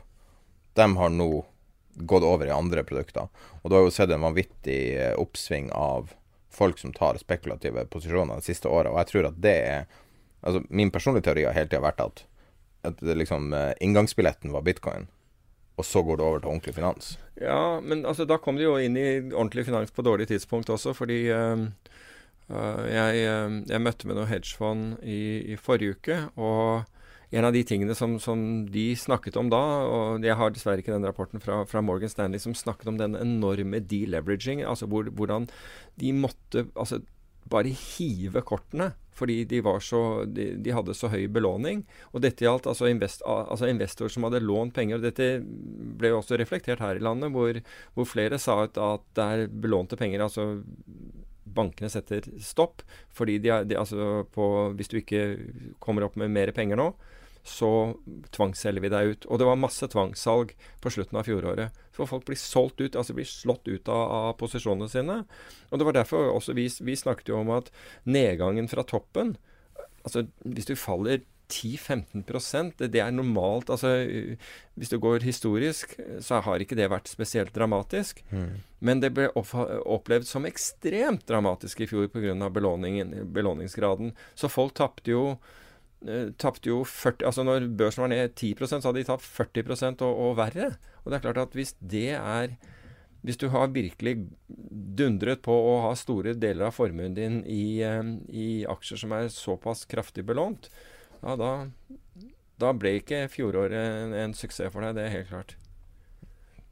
de har nå gått over i andre produkter. Og du har jo sett en vanvittig eh, oppsving av folk som tar spekulative posisjoner de siste året, og jeg tror at det er Altså, min personlige teori har hele tida vært at, at liksom eh, inngangsbilletten var bitcoin og så går det over til ordentlig finans. Ja, men altså, da kom det jo inn i ordentlig finans på dårlig tidspunkt også, fordi uh, jeg, jeg, møtte med noen hedgefond i, i, forrige uke, og en av de tingene som, som, de snakket om da, og jeg har dessverre ikke den rapporten fra, fra Morgan Stanley som snakket om den enorme deleveraging, altså hvor, hvordan de måtte altså, bare hive kortene fordi de, så, de, de, hadde så høy belåning. Og dette gjaldt altså, invest, altså, investorer som hadde lånt penger. og Dette ble jo også reflektert her i landet, hvor, hvor flere sa at, at det er belånte penger altså Bankene setter stopp fordi de, de altså på, hvis du ikke kommer opp med mer penger nå, så tvangsselger vi deg ut. Og det var masse tvangssalg på slutten av fjoråret. Så folk blir solgt ut, altså blir slått ut av, av posisjonene sine. Og det var derfor også vi, vi snakket jo om at nedgangen fra toppen Altså hvis du faller 10-15 det, det er normalt. altså Hvis du går historisk, så har ikke det vært spesielt dramatisk. Mm. Men det ble opplevd som ekstremt dramatisk i fjor pga. belåningsgraden. Så folk tapte jo tapte jo 40 Altså når børsen var ned 10% så hadde de tapt 40 og, og verre. Og det er klart at hvis det er Hvis du har virkelig dundret på å ha store deler av formuen din i, eh, i aksjer som er såpass kraftig belånt, ja, da, da ble ikke fjoråret en, en, suksess for deg. Det er helt klart.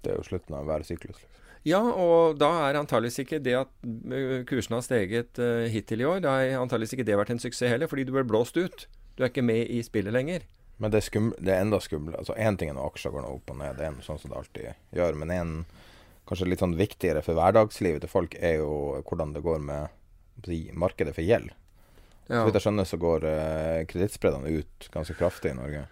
Det er jo slutten av hver syklus. Liksom. Ja, og da er antageligvis ikke det at kursen kursene har steget uh, hittil i år, da har antageligvis ikke det vært en suksess heller, fordi du ble blåst ut. Du er ikke med i spillet lenger. Men det er, skum, det er enda skumlere. Altså Én ting er når aksjer går opp og ned, det er sånn som det alltid gjør. Men en kanskje litt sånn viktigere for hverdagslivet til folk er jo hvordan det går med markedet for gjeld. Ja. Så vidt jeg skjønner, så går eh, kredittspredene ut ganske kraftig i Norge.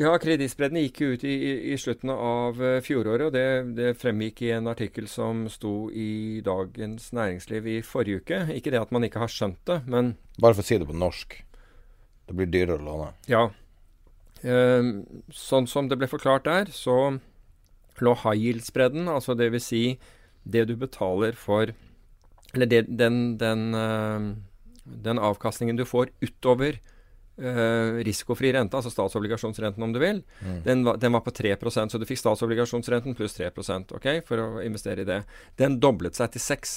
Ja, kredittspredene gikk ut i, i, slutten av uh, fjoråret. og det, det, fremgikk i en artikkel som sto i Dagens Næringsliv i forrige uke. Ikke det at man ikke har skjønt det, men Bare for å si det på norsk. Det blir dyrere å låne. Ja. Eh, sånn som det ble forklart der, så lå high yield-spredden, altså det vil Si det du betaler for Eller det, den, den, øh, den, avkastningen du får utover øh, risikofri rente, altså statsobligasjonsrenten om du vil, mm. den, var, den, var, på 3% så du fikk statsobligasjonsrenten pluss 3% okay, for å investere i det. Den doblet seg til 6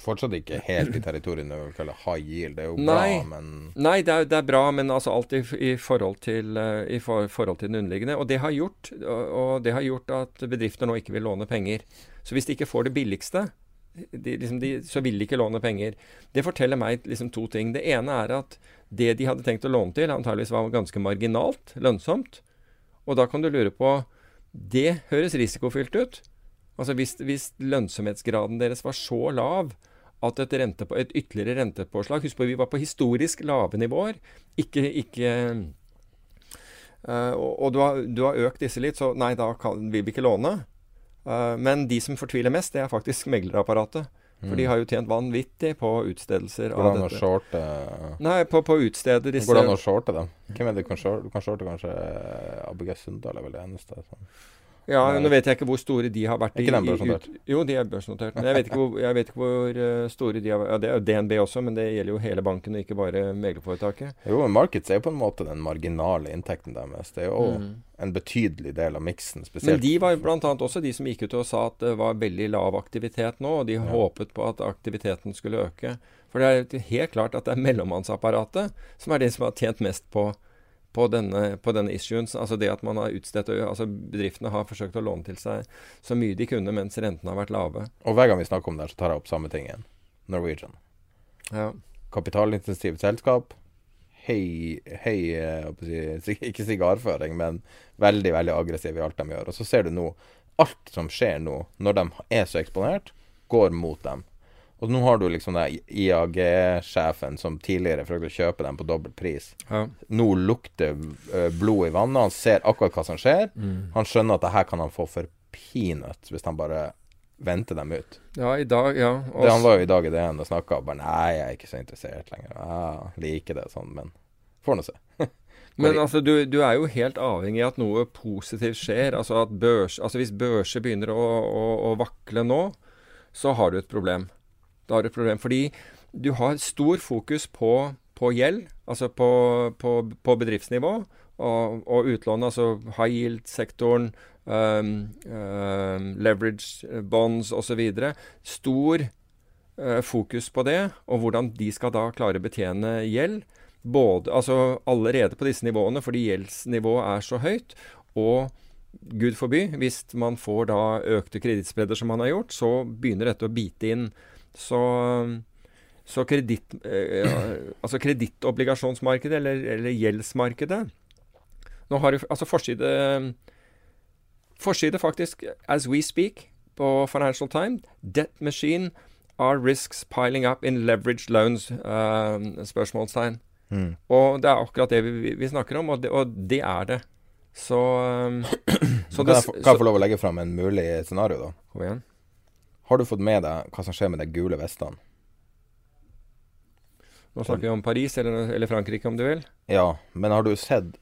Fortsatt ikke helt i territoriet når vi kaller high yield. Det er jo nei, bra, men Nei, det er, det er, bra, men altså alltid i, forhold til, uh, i for, forhold til den underliggende. Og det, har gjort, og det har gjort at bedrifter nå ikke vil låne penger. Så hvis de ikke får det billigste, de, liksom de, så vil de ikke låne penger. Det forteller meg liksom to ting. Det ene er at det de hadde tenkt å låne til, antageligvis var ganske marginalt lønnsomt. Og da kan du lure på Det høres risikofylt ut. Altså hvis, hvis, lønnsomhetsgraden deres var så lav at et, rentepå, et, ytterligere rentepåslag Husk på vi var på historisk lave nivåer. Ikke, ikke uh, og, og du, har, du, har, økt disse litt, så nei, da kan, vil vi ikke låne. Uh, men de som fortviler mest, det er faktisk meglerapparatet. For de mm. har jo tjent vanvittig på utstedelser av dette. Går det an å shorte Nei, på, på utstede disse Går det an å shorte dem? Hvem er det du kan shorte? Du kan shorte kanskje ABG Sundal, er vel det eneste. Sånn. Ja, Nå vet jeg ikke hvor store de har vært. Er ikke den børsnotert? Jo, de er børsnotert. Men jeg vet ikke hvor, vet ikke hvor uh, store de har vært. Ja, det er jo DNB også, men det gjelder jo hele banken, og ikke bare meglerforetaket. Jo, men Markets er jo på en måte den marginale inntekten deres. Det er jo mm. en betydelig del av miksen. Men de var bl.a. også de som gikk ut og sa at det var veldig lav aktivitet nå, og de ja. håpet på at aktiviteten skulle øke. For det er helt klart at det er mellommannsapparatet som er det som har tjent mest på på denne, på denne issuen. Altså det at man har utstedt altså Bedriftene har forsøkt å låne til seg så mye de kunne mens rentene har vært lave. Og hver gang vi snakker om det, så tar jeg opp samme ting igjen. Norwegian. Ja. Kapitalintensivt selskap. Hei, hei si, Ikke sigarføring, men veldig, veldig aggressiv i alt de gjør. Og så ser du nå Alt som skjer nå, når de er så eksponert, går mot dem. Og nå har du liksom den IAG-sjefen som tidligere prøvde å kjøpe dem på dobbel pris. Ja. Nå lukter uh, blod i vannet. Han ser akkurat hva som skjer. Mm. Han skjønner at det her kan han få for peanuts hvis han bare venter dem ut. Ja, i dag, ja. Det, han var jo i dag i DN og snakka og bare Nei, jeg er ikke så interessert lenger. Jeg liker det sånn, men får nå se. Men altså, du, du, er jo helt avhengig av at noe positivt skjer. Altså at børs, altså Hvis børser begynner å, å, å vakle nå, så har du et problem. Da har du et problem. Fordi du har stor fokus på, på gjeld, altså på, på, på bedriftsnivå, og, og utlån, altså high yield-sektoren, um, um, leverage bonds osv. Stor uh, fokus på det, og hvordan de skal da klare å betjene gjeld. Både, altså allerede på disse nivåene, fordi gjeldsnivået er så høyt. Og Gud forby, hvis man får da økte kredittspredder som man har gjort, så begynner dette å bite inn. Så, så kreditt, eh, altså kredittobligasjonsmarkedet, eller, eller, gjeldsmarkedet Nå har du altså forside Forside, faktisk, as we speak, på Financial Time. Debt machine are risks piling up in leveraged loans? Uh, spørsmålstegn. Mm. Og det er akkurat det vi, vi snakker om, og det, og det er det. Så, um, så kan, jeg, kan jeg få lov å legge fram en mulig scenario, da? Kom igjen. Har du fått med deg hva som skjer med de gule vestene? Nå snakker vi om Paris eller, eller, Frankrike, om du vil. Ja, men har du sett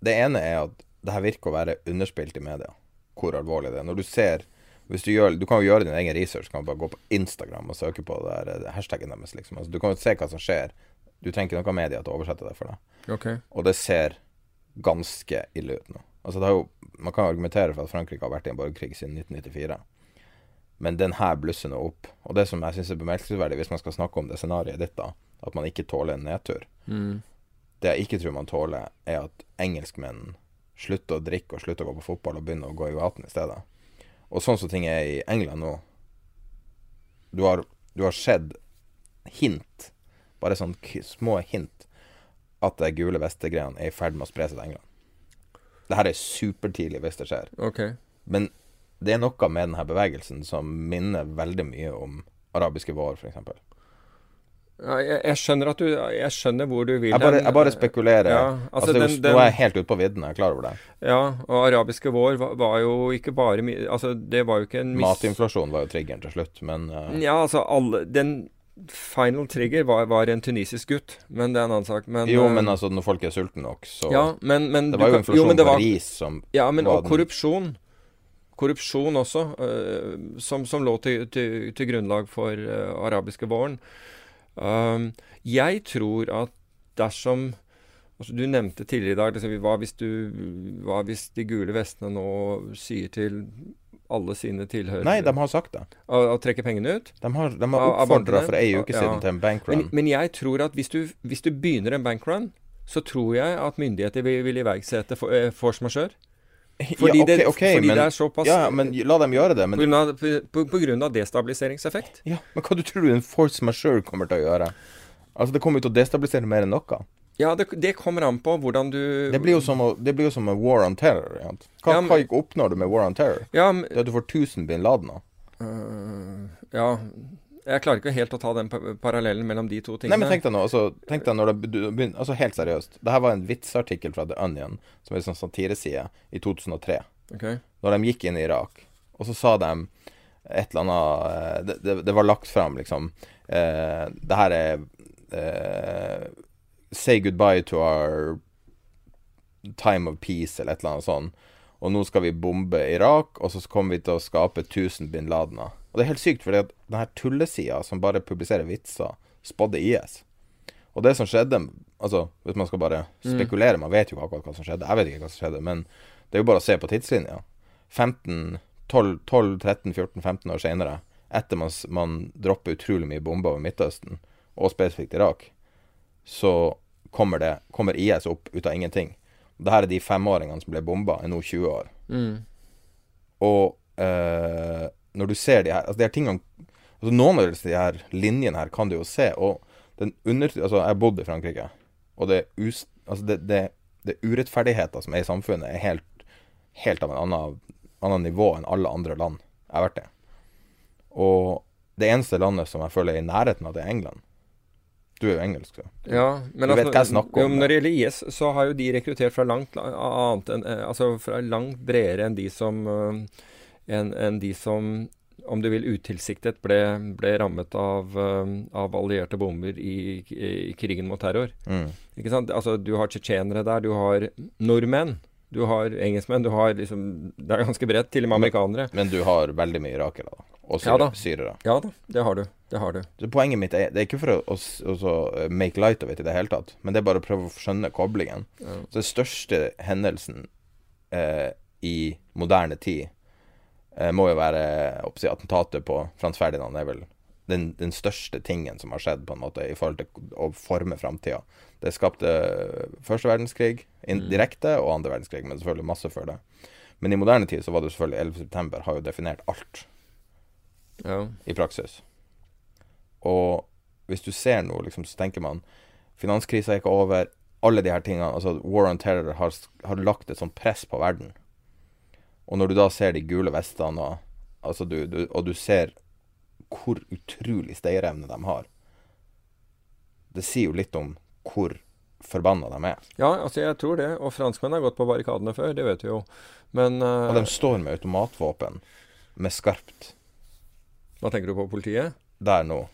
Det ene er at det her virker å være underspilt i media, hvor alvorlig det er. Når du ser du, gjør, du kan jo gjøre din egen research. Du kan bare gå på Instagram og søke på det der, hashtaggen deres. Liksom. Altså, du kan jo se hva som skjer. Du trenger ikke noe media til å oversette det for deg. Okay. Og det ser ganske ille ut nå. Altså, det har jo, man kan argumentere for at Frankrike har vært i en borgerkrig siden 1994. Men den her blusser nå opp. Og det som jeg syns er bemerkelsesverdig, hvis man skal snakke om det scenarioet ditt, da, at man ikke tåler en nedtur mm. Det jeg ikke tror man tåler, er at engelskmenn slutter å drikke og slutter å gå på fotball og begynner å gå i gaten i stedet. Og sånn som ting er i England nå Du har, du har sett hint, bare sånn små hint, at det gule vestegreiene er i ferd med å spre seg til England. Det her er supertidlig hvis det skjer. Okay. Men det er noe med denne bevegelsen som minner veldig mye om arabiske vår, f.eks. Ja, jeg, jeg, skjønner at du Jeg skjønner hvor du vil Jeg bare, jeg bare spekulerer. Ja, altså altså, den, nå er jeg helt ute på vidden, jeg er klar over det. Ja, og arabiske vår var, var jo ikke bare Altså, det var jo ikke en mis... Matinflasjon var jo triggeren til slutt, men uh... Ja, altså alle Den final trigger var, var, en tunisisk gutt, men det er en annen sak. Men, jo, men altså, når folk er sultne nok, så ja, men, men, Det var jo inflasjon på ris som Ja, men og korrupsjon. Korrupsjon også, uh, som, som, lå til, til, til grunnlag for uh, arabiske våren. Um, jeg tror at dersom altså Du nevnte tidligere i dag liksom, hva, hvis du, hva hvis de gule vestene nå sier til alle sine tilhørere Nei, de har sagt det. Å, å trekke pengene ut? De har, de har oppfordra for ei uke siden ja. til en bankrun. Men, men, jeg tror at hvis du, hvis du begynner en bankrun, så tror jeg at myndigheter vil, vil iverksette eh, force majeure. Fordi, ja, okay, det, okay, fordi men, det er såpass Ja, men la dem gjøre det. Men, på, grunn av, på, på, grunn av destabiliseringseffekt. Ja, Men hva du tror du en force majeure kommer til å gjøre? Altså, Det kommer jo til å destabilisere mer enn noe. Ja, det, det, kommer an på hvordan du Det blir jo som, å, det blir jo som en war on terror. Ja. Hva, ja, men, hva oppnår du med war on terror? Ja, men, det er at du får 1000 bin Ladener. Uh, ja jeg klarer ikke helt å ta den parallellen mellom de to tingene. Nei, men tenk deg nå, altså, tenk deg når det begynner, altså Helt seriøst. Det her var en vitsartikkel fra The Onion, som er en sånn satireside, i 2003. Okay. Når de gikk inn i Irak. Og så sa de et eller annet eh, Det, det, det var lagt fram, liksom. Eh, det her er eh, Say goodbye to our time of peace, eller et eller annet sånt. Og nå skal vi bombe Irak, og så kommer vi til å skape 1000 bin Ladener. Og det er helt sykt, fordi at denne tullesida som bare publiserer vitser, spådde IS. Og det som skjedde Altså, hvis man skal bare spekulere, man vet jo akkurat hva som skjedde. Jeg vet ikke hva som skjedde, men det er jo bare å se på tidslinja. 15, 12, 12 13, 14, 15 år senere, etter man, man dropper utrolig mye bomber over Midtøsten, og spesifikt Irak, så kommer, det, kommer IS opp ut av ingenting. Det her er de femåringene som ble bomba, er nå 20 år. Mm. Og eh, når du ser de her altså de her tingene altså Noen av de her linjene her kan du jo se. Og den under... Altså, jeg har bodd i Frankrike, og det, us, altså det, det, det urettferdigheter som er i samfunnet, er helt, helt av en annen, annen nivå enn alle andre land jeg har vært i. Og det eneste landet som jeg føler er i nærheten av det, er England. Du er jo engelsk, så. Ja, men Du vet altså, hva jeg snakker om, jo, Når det gjelder IS, så har jo de rekruttert fra langt annet enn eh, Altså fra langt bredere enn de som eh, enn en de som om du vil utilsiktet ble, ble rammet av, eh, av allierte bomber i, i krigen mot terror. Mm. Ikke sant? Altså, du har tsjetsjenere der, du har nordmenn, du har engelskmenn, du har liksom Det er ganske bredt, til og med amerikanere. Men du har veldig mye irakere. Og Ja da. syrere. Ja da, det har du. Det har du. Så poenget mitt er Det er ikke for å, å, å eh, make light of it i det hele tatt, men det er bare å prøve å skjønne koblingen. Ja. Så den største hendelsen eh, i moderne tid må jo være oppsi, attentatet på Frans Ferdinand. er vel den, den største tingen som har skjedd på en måte i forhold til å forme framtida. Det skapte første verdenskrig inn- Mm. direkte, og andre verdenskrig, men selvfølgelig masse før det. Men i moderne tid så var det selvfølgelig 11. september har jo definert alt Ja. i praksis. Og hvis du ser noe, liksom, så tenker man Finanskrisa er ikke over. Alle de her tingene altså War on Terror har, har lagt et sånt press på verden. Og når du da ser de gule vestene, og, altså du, du, og du ser hvor utrolig stayerevne de har Det sier jo litt om hvor forbanna de er. ja, altså jeg tror det. Og franskmenn har gått på barrikadene før, det vet vi jo. Men uh, Og de står med automatvåpen med skarpt Hva tenker du på politiet? der nå.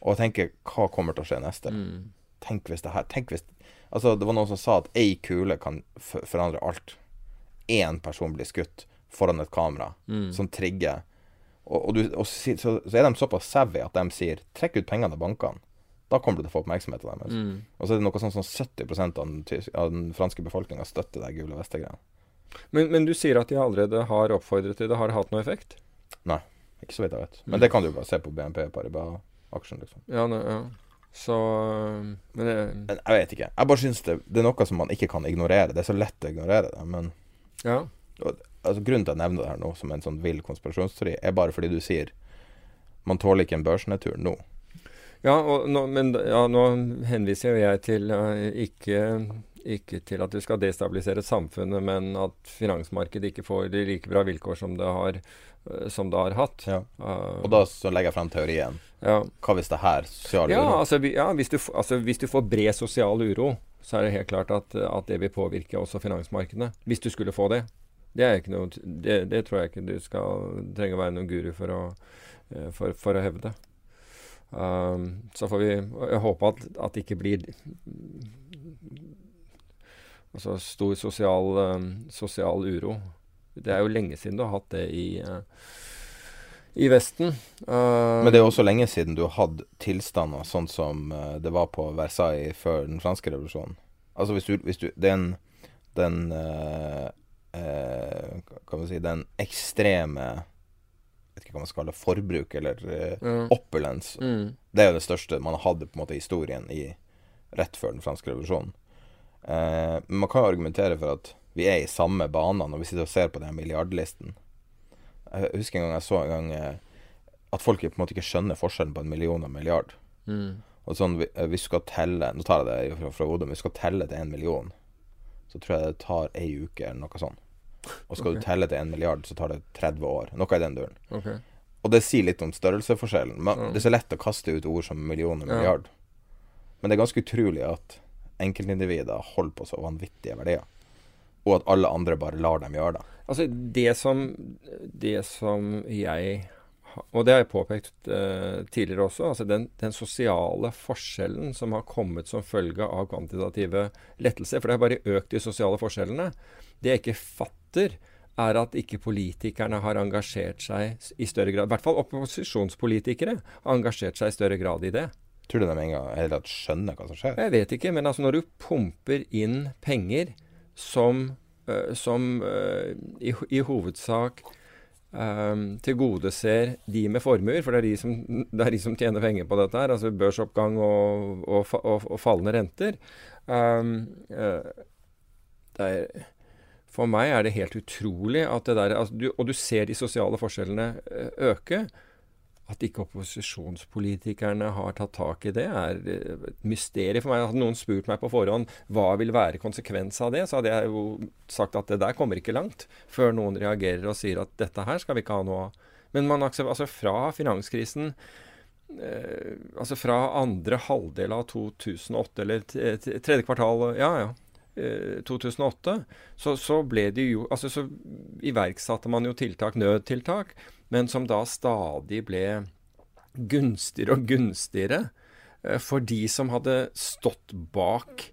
Og tenker hva kommer til å skje neste? Mm. Tenk hvis det her Tenk hvis Altså, det var noen som sa at ei kule kan forandre alt. Én person blir skutt foran et kamera Mm. som trigger. Og, og, du, og si- så, så er de såpass savvy at de sier 'trekk ut pengene av bankene'. Da kommer du til å få oppmerksomhet av deres. Mm. Og så er det noe sånn som 70 av den, av den franske befolkninga støtter de gule vestegreiene. Men, men du sier at de allerede har oppfordret til det. Har det hatt noe effekt? Nei, Ikke så vidt jeg vet. Men Mm. det kan du jo bare se på BNP Paribas-aksjen, liksom. Ja, ne, ja. Så øh, Men det Men jeg vet ikke. Jeg bare syns det, det er noe som man ikke kan ignorere. Det er så lett å ignorere det, men Ja. altså, Grunnen til at jeg nevner det her nå som en sånn vill konspirasjonsteori, er bare fordi du sier man tåler ikke en børsnedtur nå. Ja, og nå, men ja, nå henviser jo jeg til uh, ikke, ikke til at du skal destabilisere samfunnet, men at finansmarkedet ikke får de like bra vilkår som det har, uh, som det har hatt. Ja. Uh, Og da så legger jeg frem teorien. ja. Hva hvis det her sosial Ja, uro? altså, ja hvis, du, altså hvis du får bred sosial uro, så er det helt klart at, at det vil påvirke også finansmarkedene. Hvis du skulle få det. Det, noe, det, det tror jeg ikke du skal trenge å være noen guru for å, eh, for, for å hevde. Um, så får vi håpe at, at det ikke blir altså stor sosial, um, sosial uro. Det er jo lenge siden du har hatt det i, eh, i Vesten. Uh, Men det er også lenge siden du har hatt tilstander sånn som eh, det var på Versailles før den franske revolusjonen. Altså hvis du, hvis du Den, den uh, uh, Hva kan vi si Den ekstreme vet ikke hva man skal kalle forbruk eller eh, opulens. Mm. Det er jo det største man hadde på en måte i historien i, rett før den franske revolusjonen. Eh, men man kan jo argumentere for at vi er i samme bane når vi sitter og ser på den milliardlisten. Jeg husker en gang jeg så en gang eh, at folk på en måte ikke skjønner forskjellen på en million og en milliard. Mm. Og sånn, vi- eh, Hvis du skal telle Nå tar jeg det fra, fra hodet, men du skal telle til en million, så tror jeg det tar ei uke eller noe sånt. Og skal okay. du telle til en milliard, så tar det 30 år. Noe i den duren. Okay. Og det sier litt om størrelsesforskjellen. Men mm. Det er så lett å kaste ut ord som million og Ja. milliard. Men det er ganske utrolig at enkeltindivider holder på så vanvittige verdier. Og at alle andre bare lar dem gjøre det. Altså, det som, det som jeg Og det har jeg påpekt uh, tidligere også. altså den, den sosiale forskjellen som har kommet som følge av kvantitative lettelser. For det har bare økt de sosiale forskjellene. Det jeg ikke fatter, er at ikke politikerne har engasjert seg i større grad. I hvert fall opposisjonspolitikere har engasjert seg i større grad i det. Tror du de en gang i hele skjønner hva som skjer? Jeg vet ikke, men altså når du pumper inn penger som, øh, som øh, i, i hovedsak um, tilgodeser de med formuer, for det er de, som, er de som tjener penger på dette her, altså børsoppgang og, og, og, og fallende renter. Um, er, For meg er det helt utrolig at det der altså, du, Og du ser de sosiale forskjellene eh, øke. At ikke opposisjonspolitikerne har tatt tak i det, er eh, et mysterium for meg. Hadde noen spurt meg på forhånd hva vil være konsekvens av det, så hadde jeg jo sagt at det der kommer ikke langt. Før noen reagerer og sier at dette her skal vi ikke ha noe av. Men man altså fra finanskrisen eh, Altså fra andre halvdel av 2008, eller tredje kvartal Ja, ja. 2008, eh, så, så ble det jo Altså så iverksatte man jo tiltak, nødtiltak, men som da stadig ble gunstigere og gunstigere eh, for de som hadde stått bak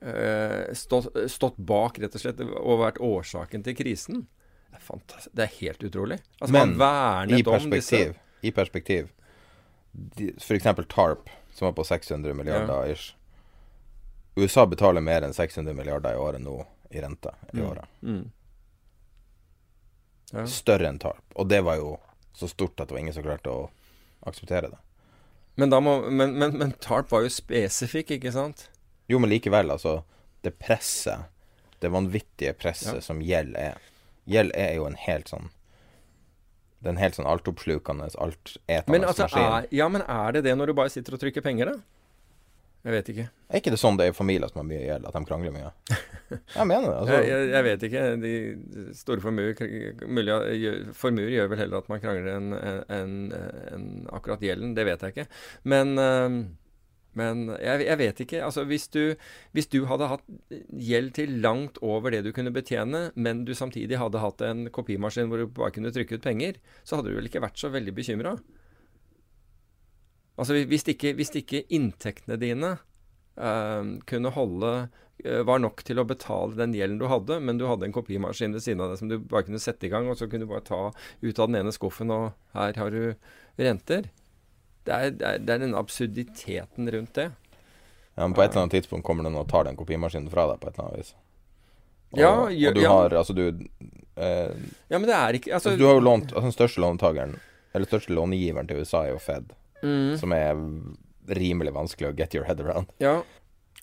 eh, stått, stått bak, rett og slett, og vært årsaken til krisen. Det er, det er helt utrolig. Altså, Men i perspektiv, i perspektiv F.eks. TARP, som var på 600 milliarder ja. ish. USA betaler mer enn 600 milliarder i året nå i rente i mm. året. Mm. Ja. Større enn TARP. Og det var jo så stort at det var ingen som klarte å akseptere det. Men, må, men, men, men TARP var jo spesifikk, ikke sant? Jo, men likevel, altså. Det presset, det vanvittige presset ja. som gjeld er. Gjeld er jo en helt sånn Det er en helt sånn altoppslukende, altetende altså, maskin. ja, men er det det når du bare sitter og trykker penger, da? Jeg vet ikke. Er ikke det sånn det er i familier som har mye gjeld, at de krangler mye? Jeg mener det. Altså. Jeg, jeg, jeg, vet ikke. De store formuer Formuer gjør vel heller at man krangler enn en, en, akkurat gjelden. Det vet jeg ikke. Men, øh, men jeg, jeg, vet ikke. Altså, hvis du, hvis du hadde hatt gjeld til langt over det du kunne betjene, men du samtidig hadde hatt en kopimaskin hvor du bare kunne trykke ut penger, så hadde du vel ikke vært så veldig bekymra? Altså hvis ikke, hvis ikke inntektene dine uh, kunne holde uh, var nok til å betale den gjelden du hadde, men du hadde en kopimaskin ved siden av deg som du bare kunne sette i gang, og så kunne du bare ta ut av den ene skuffen, og her har du renter. Det er, det er, det er den absurditeten rundt det. Ja, men på et eller annet tidspunkt kommer den og tar den kopimaskinen fra deg på et eller annet vis. Og, ja, og du ja. Altså, du eh, Ja, men det er ikke altså, altså, Du har jo lånt Altså, den største låntakeren, eller største långiveren til USA, er jo Fed mm. som er rimelig vanskelig å get your head around. Ja.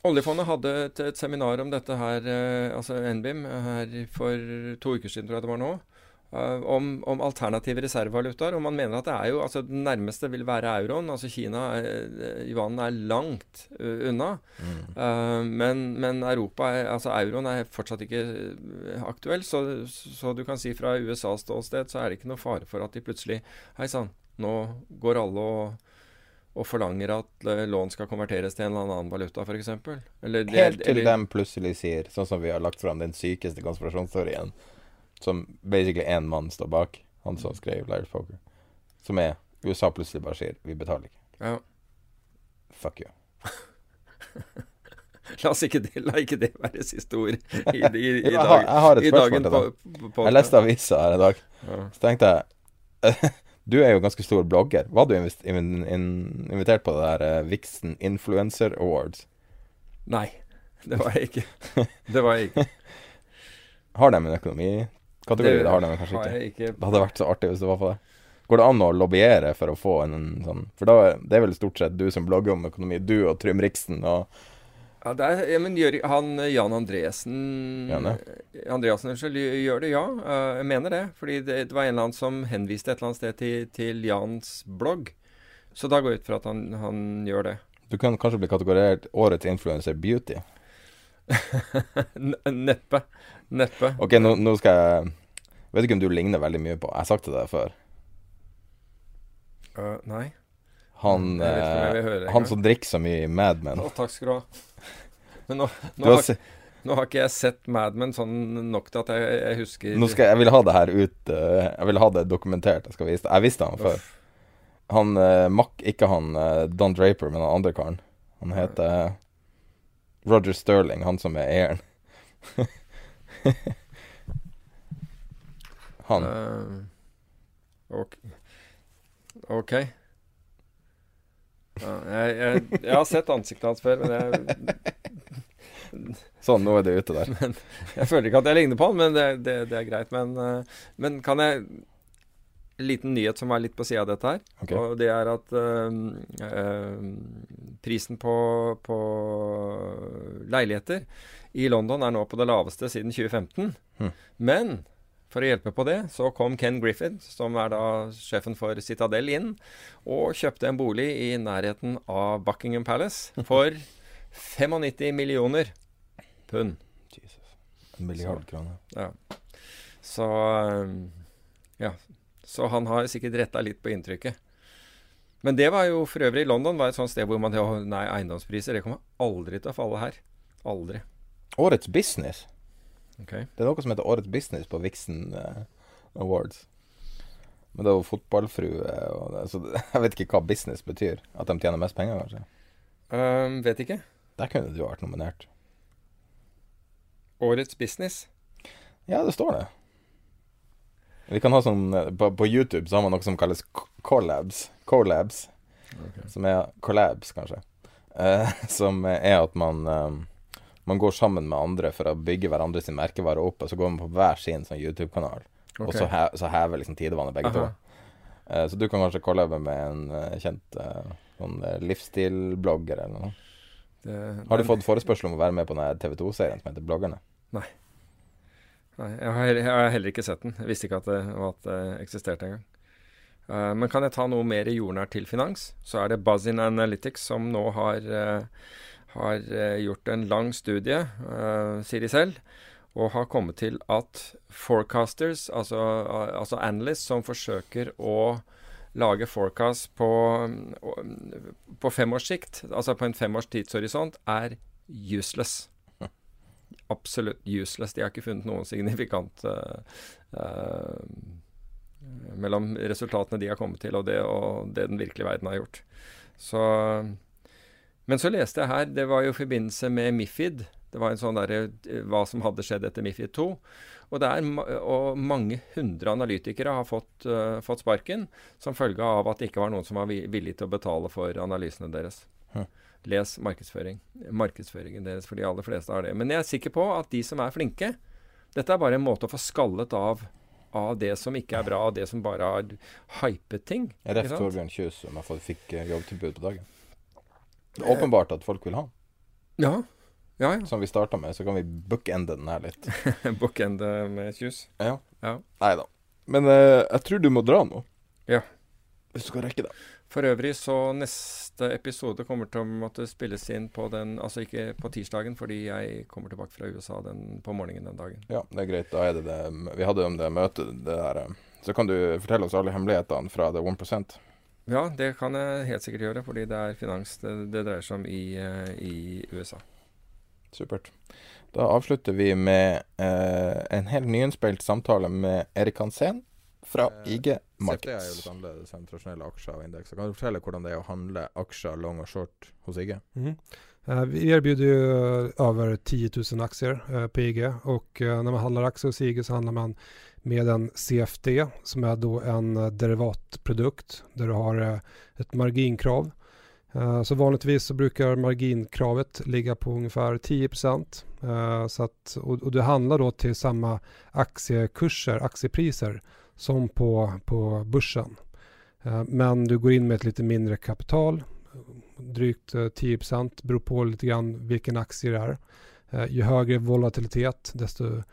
Oljefondet hadde et, et seminar om dette her, eh, altså NBIM, her for to uker siden, tror jeg det var nå. Uh, om, om, alternative reservevalutaer. Og man mener at det er jo altså det nærmeste vil være euroen. Altså Kina, uh, yuanen er langt unna. Mm. Uh, men, men, Europa, er, altså euroen er fortsatt ikke aktuell. Så, så, du kan si fra USAs ståsted så er det ikke noe fare for at de plutselig Hei sann, nå går alle og og forlanger at eh, lån skal konverteres til en eller annen valuta, f.eks. Helt til eller, de plutselig sier, sånn som vi har lagt fram den sykeste konspirasjonsteorien, som basically én mann står bak, han som skrev Liars Poker, som er USA plutselig bare sier 'vi betaler ikke'. Ja. Fuck you. La, ikke det, la ikke det være siste ord i, i, i, i, dag, jeg har et spørsmål til deg. Jeg leste avisa her i dag. Ja. Så tenkte jeg Du er jo ganske stor blogger. Var du invitert på det der uh, Vixen Influencer Awards? Nei, det var jeg ikke. Det var jeg ikke. har de en økonomikategori? Det, det har de kanskje ikke. ikke. Det hadde vært så artig hvis det var på det. Går det an å lobbyere for å få en sånn For da, det er vel stort sett du som blogger om økonomi, du og Trym Riksen og ja, er, ja, men gjør, han Jan Andresen Janne. Andreassen unnskyld, gjør det, ja. Uh, jeg mener det. Fordi det, det, var en eller annen som henviste et eller annet sted til, til Jans blogg. Så da går jeg ut fra at han, han, gjør det. Du kan kanskje bli kategorert årets influencer beauty? Neppe. Neppe. Ok, nå, nå, skal jeg Vet ikke om du ligner veldig mye på Jeg har sagt det til deg før. Uh, nei. Han, høre, han som drikker så mye i Mad Men. Å, takk skal du ha. Men nå, nå, har, nå, har, ikke jeg sett Mad Men sånn nok til at jeg, jeg husker Nå skal, Jeg jeg vil ha det her ut uh, Jeg vil ha det dokumentert. Jeg skal vise det. Jeg visste han før. Han uh, Mack, ikke han uh, Don Draper, men han andre karen. Han heter Roger Sterling, han som er eieren. han. ok. okay. Ja, jeg, jeg, jeg, har sett ansiktet hans før, men jeg Sånn, nå er det ute der. Men, jeg føler ikke at jeg ligner på han, men det, det, det er greit. Men, eh, men, kan jeg En liten nyhet som er litt på sida av dette her. Okay. Og det er at øh, øh, prisen på, på leiligheter i London er nå på det laveste siden 2015. Hmm. Men for å hjelpe på det, så kom Ken Griffith, som er da sjefen for Citadel, inn og kjøpte en bolig i nærheten av Buckingham Palace for 95 millioner pund. Jesus. En milliard kroner. Ja. Så Ja. Så han har sikkert retta litt på inntrykket. Men det var jo for øvrig London var et sånt sted hvor man Nei, eiendomspriser det kommer aldri til å falle her. Aldri. Årets business. Ok. Det er noe som heter Årets business på Vixen eh, Awards. Men det er jo fotballfrue og det, Så jeg vet ikke hva business betyr. At de tjener mest penger, kanskje. Um, vet ikke. Der kunne du vært nominert. Årets business. Ja, det står det. Vi kan ha sånn eh, På, på YouTube så har man noe som kalles collabs. collabs. Collabs. Som er collabs, kanskje. Uh, som er at man eh, Man går sammen med andre for å bygge hverandre sin merkevare opp, og så går man på hver sin sånn YouTube-kanal. Og så, he så hever liksom tidevannet begge Aha. to. Uh, så du kan kanskje collabe med en uh, kjent uh, sånn eh, livsstilblogger eller noe. Det, Har du den- fått forespørsel om å være med på den TV 2-serien som heter Bloggerne? Nei, jeg har, heller, jeg har heller ikke sett den. Jeg visste ikke at det, at det eksisterte engang. Uh, men kan jeg ta noe mer jordnært til finans, så er det Buzzin Analytics som nå har, eh, har eh, gjort en lang studie, eh, sier de selv, og har kommet til at forecasters, altså, uh, altså analysts som forsøker å lage forecast på, mm, på femårssikt, altså på en femårs tidshorisont, er useless absolutt useless. De har ikke funnet noen signifikant uh, eh, mellom resultatene de har kommet til, og det, og det den virkelige verden har gjort. Så, men så leste jeg her, det var jo i forbindelse med Mifid. Det var en sånn derre hva som hadde skjedd etter Mifid 2. Og, det er, og mange hundre analytikere har fått, uh, fått sparken som følge av at det ikke var noen som var vi- villig til å betale for analysene deres. Hæ. Les markedsføring. Markedsføringen deres, for de aller fleste har det. Men jeg er sikker på at de som er flinke Dette er bare en måte å få skallet av av det som ikke er bra, av det som bare har hypet ting. Jeg sant? Torbjørn Kjus, som jeg fikk eh, jobbtilbud på dagen. Det er åpenbart at folk vil ha den. Ja. Ja, ja. Som vi starta med, så kan vi bookende den her litt. Bookende med tjus. Ja. Ja. Nei da. Men eh, jeg tror du må dra nå. Ja. Hvis du skal rekke det. For øvrig så neste episode kommer til å måtte spilles inn på den Altså ikke på tirsdagen, fordi jeg kommer tilbake fra USA den, på morgenen den dagen. Ja, det er greit. Da er det det Vi hadde om det møtet, det der eh, Så kan du fortelle oss alle hemmelighetene fra The 1 Ja, det kan jeg helt sikkert gjøre, fordi det er finans det, det dreier seg om i, eh, i USA. Supert. Da avslutter vi med eh, en helt nyinnspilt samtale med Erik Hansen fra IG Markets. CFD er jo litt annerledes enn tradisjonelle aksjer og indekser. Kan du fortelle hvordan det er å handle aksjer long og short hos IG? Mm. Eh, Vi erbjuder ju eh, över 10 000 aktier eh, på IG och eh, när man handlar aktier hos IG så handlar man med en CFD som är då en eh, derivatprodukt där du har eh, ett marginkrav. Eh, Så vanligtvis så brukar marginkravet ligga på ungefär 10 Eh, så att, och, det handlar då till samma aktiekurser, aktiepriser som på, på börsen. Eh, Men du går in med ett lite mindre kapital drygt eh, 10 beror på lite grann vilken aktie det är. Eh, Ju högre volatilitet desto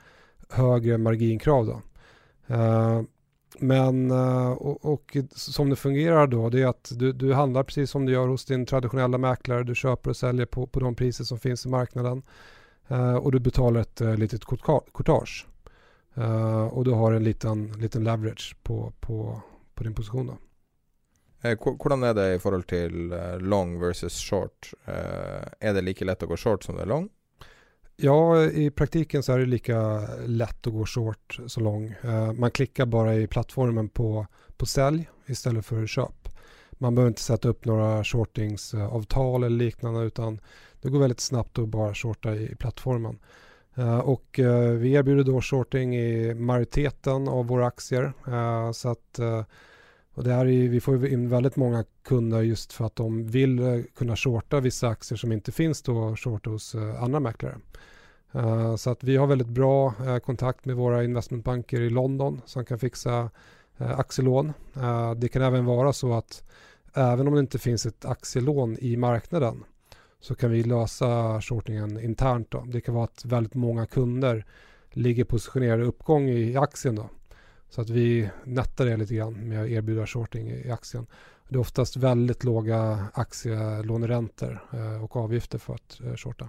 högre marginkrav då. Eh, Men eh, och, och som det fungerar då det är att du, du handlar precis som du gör hos din traditionella mäklare. Du köper och säljer på, på de priser som finns i marknaden. Eh, Och du betalar ett eh, litet courtage. Eh, Och du har en liten, liten leverage på, på, på din position då. Eh, hvor- hvordan er det i forhold til eh, long versus short? Eh, er det like lett å gå short som det er long? Ja, i praktiken så er det lika lätt å gå short lång. Eh, Man klikker bare i plattformen på, på i stedet for köp. Man bør ikke sette opp noen shortingsavtal eller liknande utan det går veldig snabbt å bare shorte i plattformen. Uh, Och uh, vi erbjuder då shorting i majoriteten av våre aktier. Uh, Så att och det här är, vi får in väldigt många kunder just för att de vill eh, kunna shorta vissa aktier som inte finns då short hos eh, andra mäklare. Eh, Så att vi har väldigt bra kontakt med våra investmentbanker i London som kan fixa aktielån. Det kan även vara så att även om det inte finns ett aktielån i marknaden så kan vi lösa shortingen internt. Då. Det kan vara att väldigt många kunder ligger positionerade uppgång i aktien. Då. Så att vi nettar det grann med att erbjuda shorting i aktien. Det är oftast väldigt låga aktielåneräntor og och avgifter för att eh, shorta.